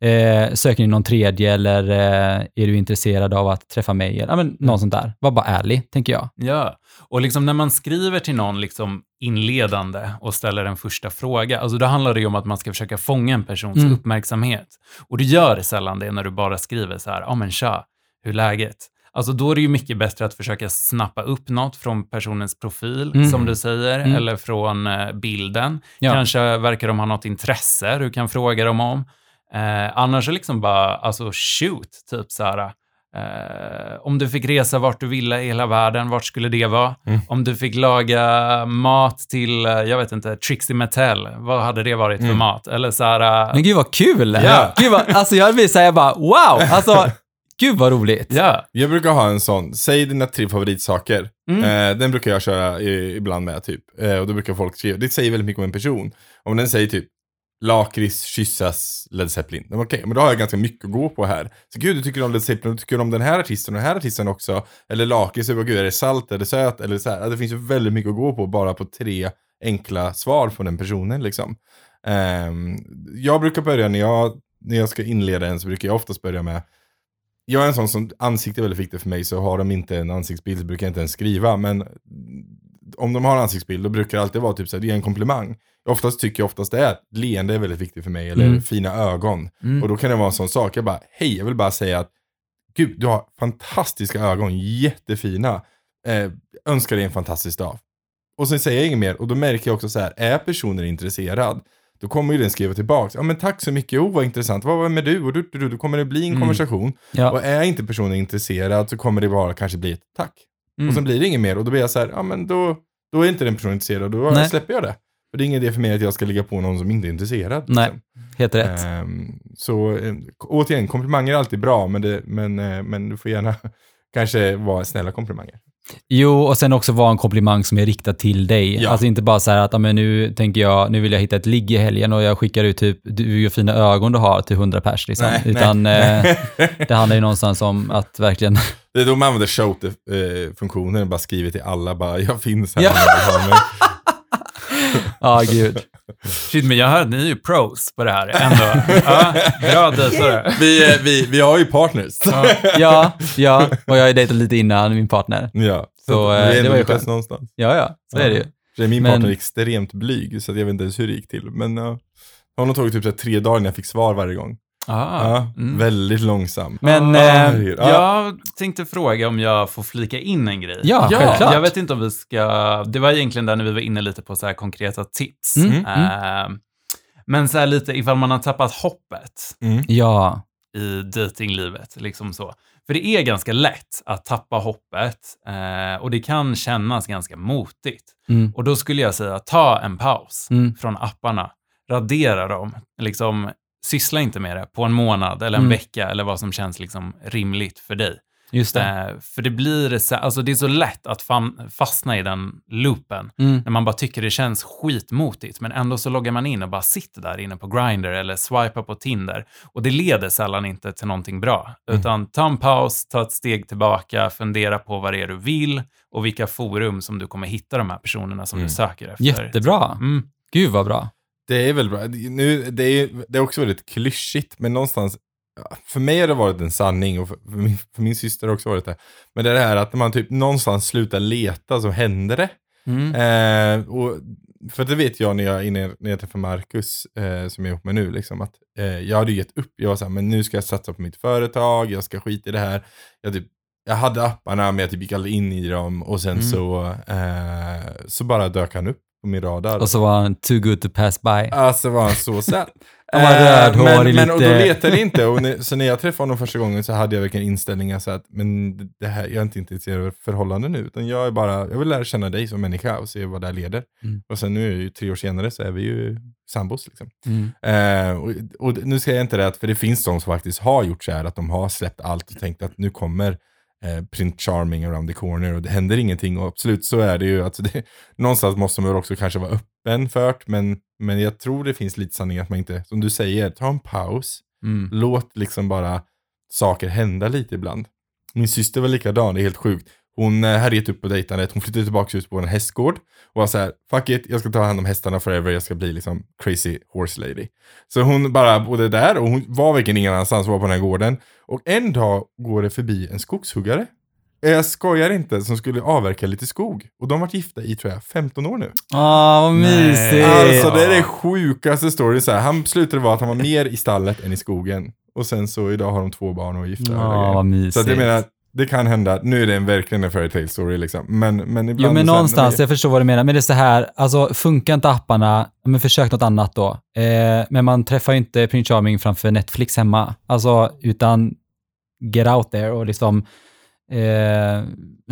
Eh, söker ni någon tredje eller eh, är du intresserad av att träffa mig? Eller, ja, men, någon Mm. sånt där. Var bara ärlig, tänker jag. Ja, och liksom när man skriver till någon liksom inledande och ställer en första fråga, alltså då handlar det ju om att man ska försöka fånga en persons Mm. uppmärksamhet. Och du gör sällan det när du bara skriver så här, ja men tja, hur är läget? Alltså då är det ju mycket bättre att försöka snappa upp något från personens profil, Mm. som du säger, Mm. eller från eh, bilden. Ja. Kanske verkar de ha något intresse du kan fråga dem om. Eh, annars är liksom bara, alltså shoot, typ så här. Eh, om du fick resa vart du ville i hela världen, vart skulle det vara? Mm. Om du fick laga mat till, eh, jag vet inte, Trixie Mattel, vad hade det varit för Mm. mat? Eller så här, eh, Men gud vad kul! Ja. Gud vad, alltså jag blir så här, jag bara, wow! Alltså, gud vad roligt. ja, Jag brukar ha en sån, säg dina tre favoritsaker. Mm. Eh, den brukar jag köra i, ibland med typ. Eh, och då brukar folk skriva, det säger väldigt mycket om en person. Om den säger typ lakrits, kyssas, Led Zeppelin. Okej, Okej, men då har jag ganska mycket att gå på här. Så gud, du tycker om Led Zeppelin, du tycker om den här artisten och den här artisten också. Eller lakrits, gud, är det salt, är det söt? eller så här. Det finns ju väldigt mycket att gå på bara på tre enkla svar från den personen liksom. Um, jag brukar börja när jag, när jag ska inleda en så brukar jag oftast börja med jag är en sån som ansikte är väldigt viktigt för mig, så har de inte en ansiktsbild så brukar jag inte ens skriva. Men om de har en ansiktsbild, då brukar det alltid vara typ så här, det är en komplimang. Oftast tycker jag oftast det är, leende är väldigt viktigt för mig, eller Mm. fina ögon. Mm. Och då kan det vara en sån sak, jag bara, hej, jag vill bara säga att, gud, du har fantastiska ögon, jättefina. Eh, önskar dig en fantastisk dag. Och sen säger jag inget mer, och då märker jag också så här, är personen intresserad, då kommer ju den skriva tillbaka, ja men tack så mycket, oh vad intressant, vad var med du? Och du, du, du, då kommer det bli en Mm. konversation. Ja. Och är inte personen intresserad så kommer det bara kanske bli ett tack. Mm. Och sen blir det inget mer och då blir jag så här, ja men då, då är inte den personen intresserad och då Nej. släpper jag det. För det är ingen idé för mig att jag ska ligga på någon som inte är intresserad. Nej. liksom. Helt rätt. Ehm, så eh, återigen, komplimanger är alltid bra, men, det, men, eh, men du får gärna kanske vara snälla komplimanger. Jo, och sen också vara en komplimang som är riktad till dig. Ja. Alltså inte bara så här att, men nu tänker jag, nu vill jag hitta ett ligg i helgen och jag skickar ut typ, du vad fina ögon du har till 100 pers liksom. Nej, Utan nej. Eh, det handlar ju någonstans om att verkligen, Det är då man använder shout-funktionen och bara skriver till alla, bara jag finns här Ja. om du vill ha mig. Ja gud. Shit, men jag hör ni är ju pros på det här ändå. ja, bra dejtare. vi, eh, vi, vi har ju partners. Ja. Ja, ja, och jag har ju dejtat lite innan min partner. Ja, så, Så, att eh, vi det ändå var ju någonstans. Ja, ja, så är det ju. Så är min Men- partner extremt blyg, så jag vet inte ens hur det gick till. Men uh, har nog tagit typ så tre dagar innan jag fick svar varje gång. Ah, ja, mm. Väldigt långsam. Men, Ah, eh. Ja. Jag tänkte fråga om jag får flika in en grej. Ja, självklart. Jag vet inte om vi ska... Det var egentligen där när vi var inne lite på så här konkreta tips. Mm, Mm. Eh, men så här lite ifall man har tappat hoppet Mm. Ja, i datinglivet, liksom så. För det är ganska lätt att tappa hoppet eh, och det kan kännas ganska motigt. mm, Och då skulle jag säga, ta en paus mm, från apparna, radera dem, liksom syssla inte med det på en månad eller en Mm. vecka eller vad som känns liksom rimligt för dig. just det. Eh, för det blir så, alltså det är så lätt att fastna i den loopen Mm, när man bara tycker det känns skitmotigt, men ändå så loggar man in och bara sitter där inne på Grindr eller swipar på Tinder. Och det leder sällan inte till någonting bra. Mm. Utan ta en paus, ta ett steg tillbaka, fundera på vad det är du vill och vilka forum som du kommer hitta de här personerna som Mm. du söker efter. jättebra. Mm. Gud vad bra. Det är väl bra. Nu, det, är, det är också väldigt klyschigt, men någonstans, för mig har det varit en sanning och för, min, för min syster har det också varit det. Men det är det här att när man typ någonstans slutar leta så händer det. Mm. Eh, och, för det vet jag när jag, inne, när jag träffade Marcus, eh, som jag är ihop med nu, liksom, att eh, jag hade gett upp. Jag var såhär, men nu ska jag satsa på mitt företag, jag ska skita i det här. Jag, typ, jag hade apparna, men jag typ gick aldrig in i dem. Och sen Mm. så, eh, så bara dök han upp på min radar. Och så var han too good to pass by. Alltså var han så söt. Han var Eh, rödhårig, men, men och då lite- letade jag inte. Och när, så när jag träffade honom första gången så hade jag verkligen inställningen så att men det här, jag är inte intresserad av förhållanden nu. Utan jag är bara, jag vill lära känna dig som människa och se vad det här leder. Mm. Och sen nu, är ju tre år senare, så är vi ju sambos. Liksom. Mm. Eh, och, och nu säger jag inte det, för det finns de som faktiskt har gjort så här, att de har släppt allt och tänkt att nu kommer eh, Prince Charming around the corner och det händer ingenting. Och absolut så är det ju. Alltså det, någonstans måste man väl också kanske vara öppen för det, men, men jag tror det finns lite sanning att man inte, som du säger, ta en paus. Mm. Låt liksom bara saker hända lite ibland. Min syster var likadan, det är helt sjukt. Hon eh, gett upp på dejtandet, hon flyttade tillbaka ut på en hästgård och var så här, fuck it, jag ska ta hand om hästarna forever, jag ska bli liksom crazy horse lady. Så hon bara bodde där och hon var verkligen ingen annanstans, var på den här gården. Och en dag går det förbi en skogshuggare. Eh, Jag skojar inte, som skulle avverka lite skog. Och de har varit gifta i, tror jag, 15 år nu. Åh, vad mysigt. Alltså det är det sjukaste storyn. Så här, han slutade vara att han var mer i stallet än i skogen. Och sen så idag har de två barn och är gifta. Ja, grejer. vad mysigt. så att jag menar, det kan hända. Nu är det en, verkligen en fairy tale story liksom. Men, men ibland... Jo, men någonstans, jag förstår vad du menar. Men det är så här, alltså funkar inte apparna, men försök något annat då. Eh, men man träffar ju inte Prince Charming framför Netflix hemma. Alltså, utan get out there och liksom eh,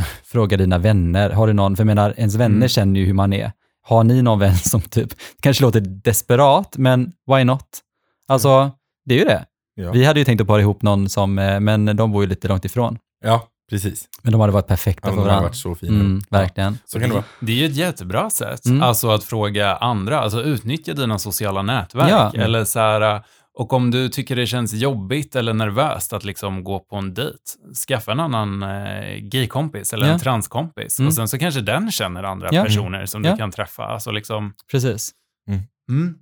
fråga dina vänner. Har du någon, för jag menar, ens vänner Mm. känner ju hur man är. Har ni någon vän som typ, kanske låter desperat, men why not? Alltså, det är ju det. Ja. Vi hade ju tänkt att para ihop någon som, eh, men de bor ju lite långt ifrån. Ja, precis. Men de hade varit perfekta Ja, för de har varandra. varit så fina. Mm, verkligen. Så kan det vara. Det är ju ett jättebra sätt, Mm. alltså att fråga andra, alltså utnyttja dina sociala nätverk. Ja. Eller så här, och om du tycker det känns jobbigt eller nervöst att liksom gå på en dejt, skaffa en annan eh, gaykompis eller Ja. en transkompis. Mm. Och sen så kanske den känner andra Ja. personer som Ja. du kan träffa. Alltså liksom, Precis. mm.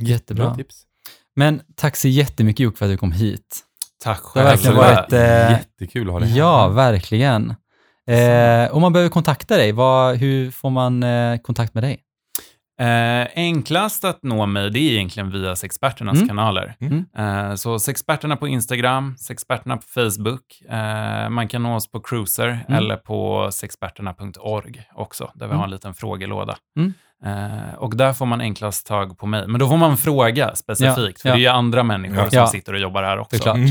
Jättebra. Bra tips. Men tack så jättemycket Jocke för att du kom hit. Tack Det har verkligen själv. varit... Eh, Jättekul att ha dig ja, verkligen. Eh, om man behöver kontakta dig, vad, hur får man eh, kontakt med dig? Eh, enklast att nå mig, det är egentligen via Sexperternas Mm. kanaler. Mm. Eh, så Sexperterna på Instagram, Sexperterna på Facebook. Eh, man kan nå oss på Cruiser Mm. eller på sexperterna.org också, där vi Mm. har en liten frågelåda. Mm. Eh, och där får man enklast tag på mig. Men då får man fråga specifikt, för Ja, det är ju andra människor Ja. som Ja. sitter och jobbar här också. Mm.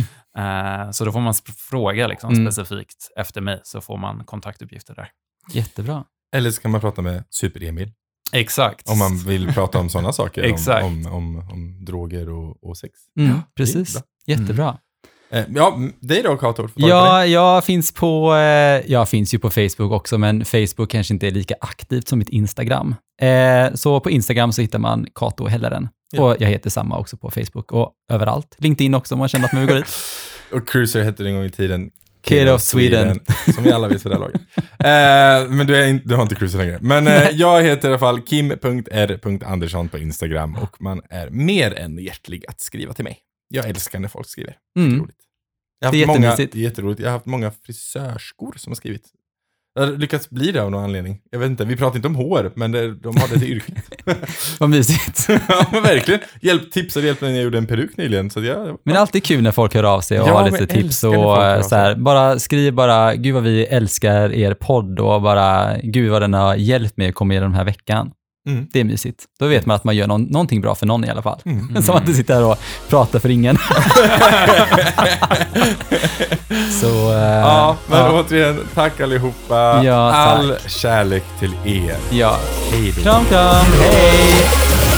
Eh, så då får man fråga liksom, Mm. specifikt efter mig, så får man kontaktuppgifter där. Jättebra. Eller så kan man prata med Super-Emil. Exakt. Om man vill prata om sådana saker. Exakt. Om, om, om, om droger och, och sex. Mm, Ja, precis. bra. Jättebra. Eh, ja, dig då Kato? Får jag Ja, jag finns på, jag finns ju på Facebook också, men Facebook kanske inte är lika aktivt som mitt Instagram. Eh, så på Instagram så hittar man Kato Helleren. Ja. Och jag heter samma också på Facebook och överallt. LinkedIn också om man känner att man vill gå dit. Och Cruiser hette det en gång i tiden. Kid of Sweden. Som vi alla vet för det här laget. Eh, men du, inte, du har inte Cruiser längre. Men eh, jag heter i alla fall kim.r.andersson på Instagram och man är mer än hjärtlig att skriva till mig. Jag älskar när folk skriver. Mm. Roligt. Jag har Det är haft många, jättemysigt. det är jätteroligt. Jag har haft många frisörskor som har skrivit. Jag har lyckats bli det av någon anledning. Jag vet inte, vi pratar inte om hår, men det, de har det till yrket. Vad mysigt. ja, men verkligen. Hjälp, tipsade hjälp när jag gjorde en peruk nyligen. Så jag, Men det är alltid kul när folk hör av sig och Ja, har lite tips och eh, så här, bara skriv bara, gud vad vi älskar er podd och bara, gud vad den har hjälpt mig att komma igenom den här veckan. Mm. Det är mysigt. Då vet man att man gör någon, någonting bra för någon i alla fall. Mm. Så man inte sitter här och pratar för ingen. så, eh, Ja, men ja, återigen, tack allihopa. Ja, tack. All kärlek till er. ja. Hej då. Kram, kram. Hej!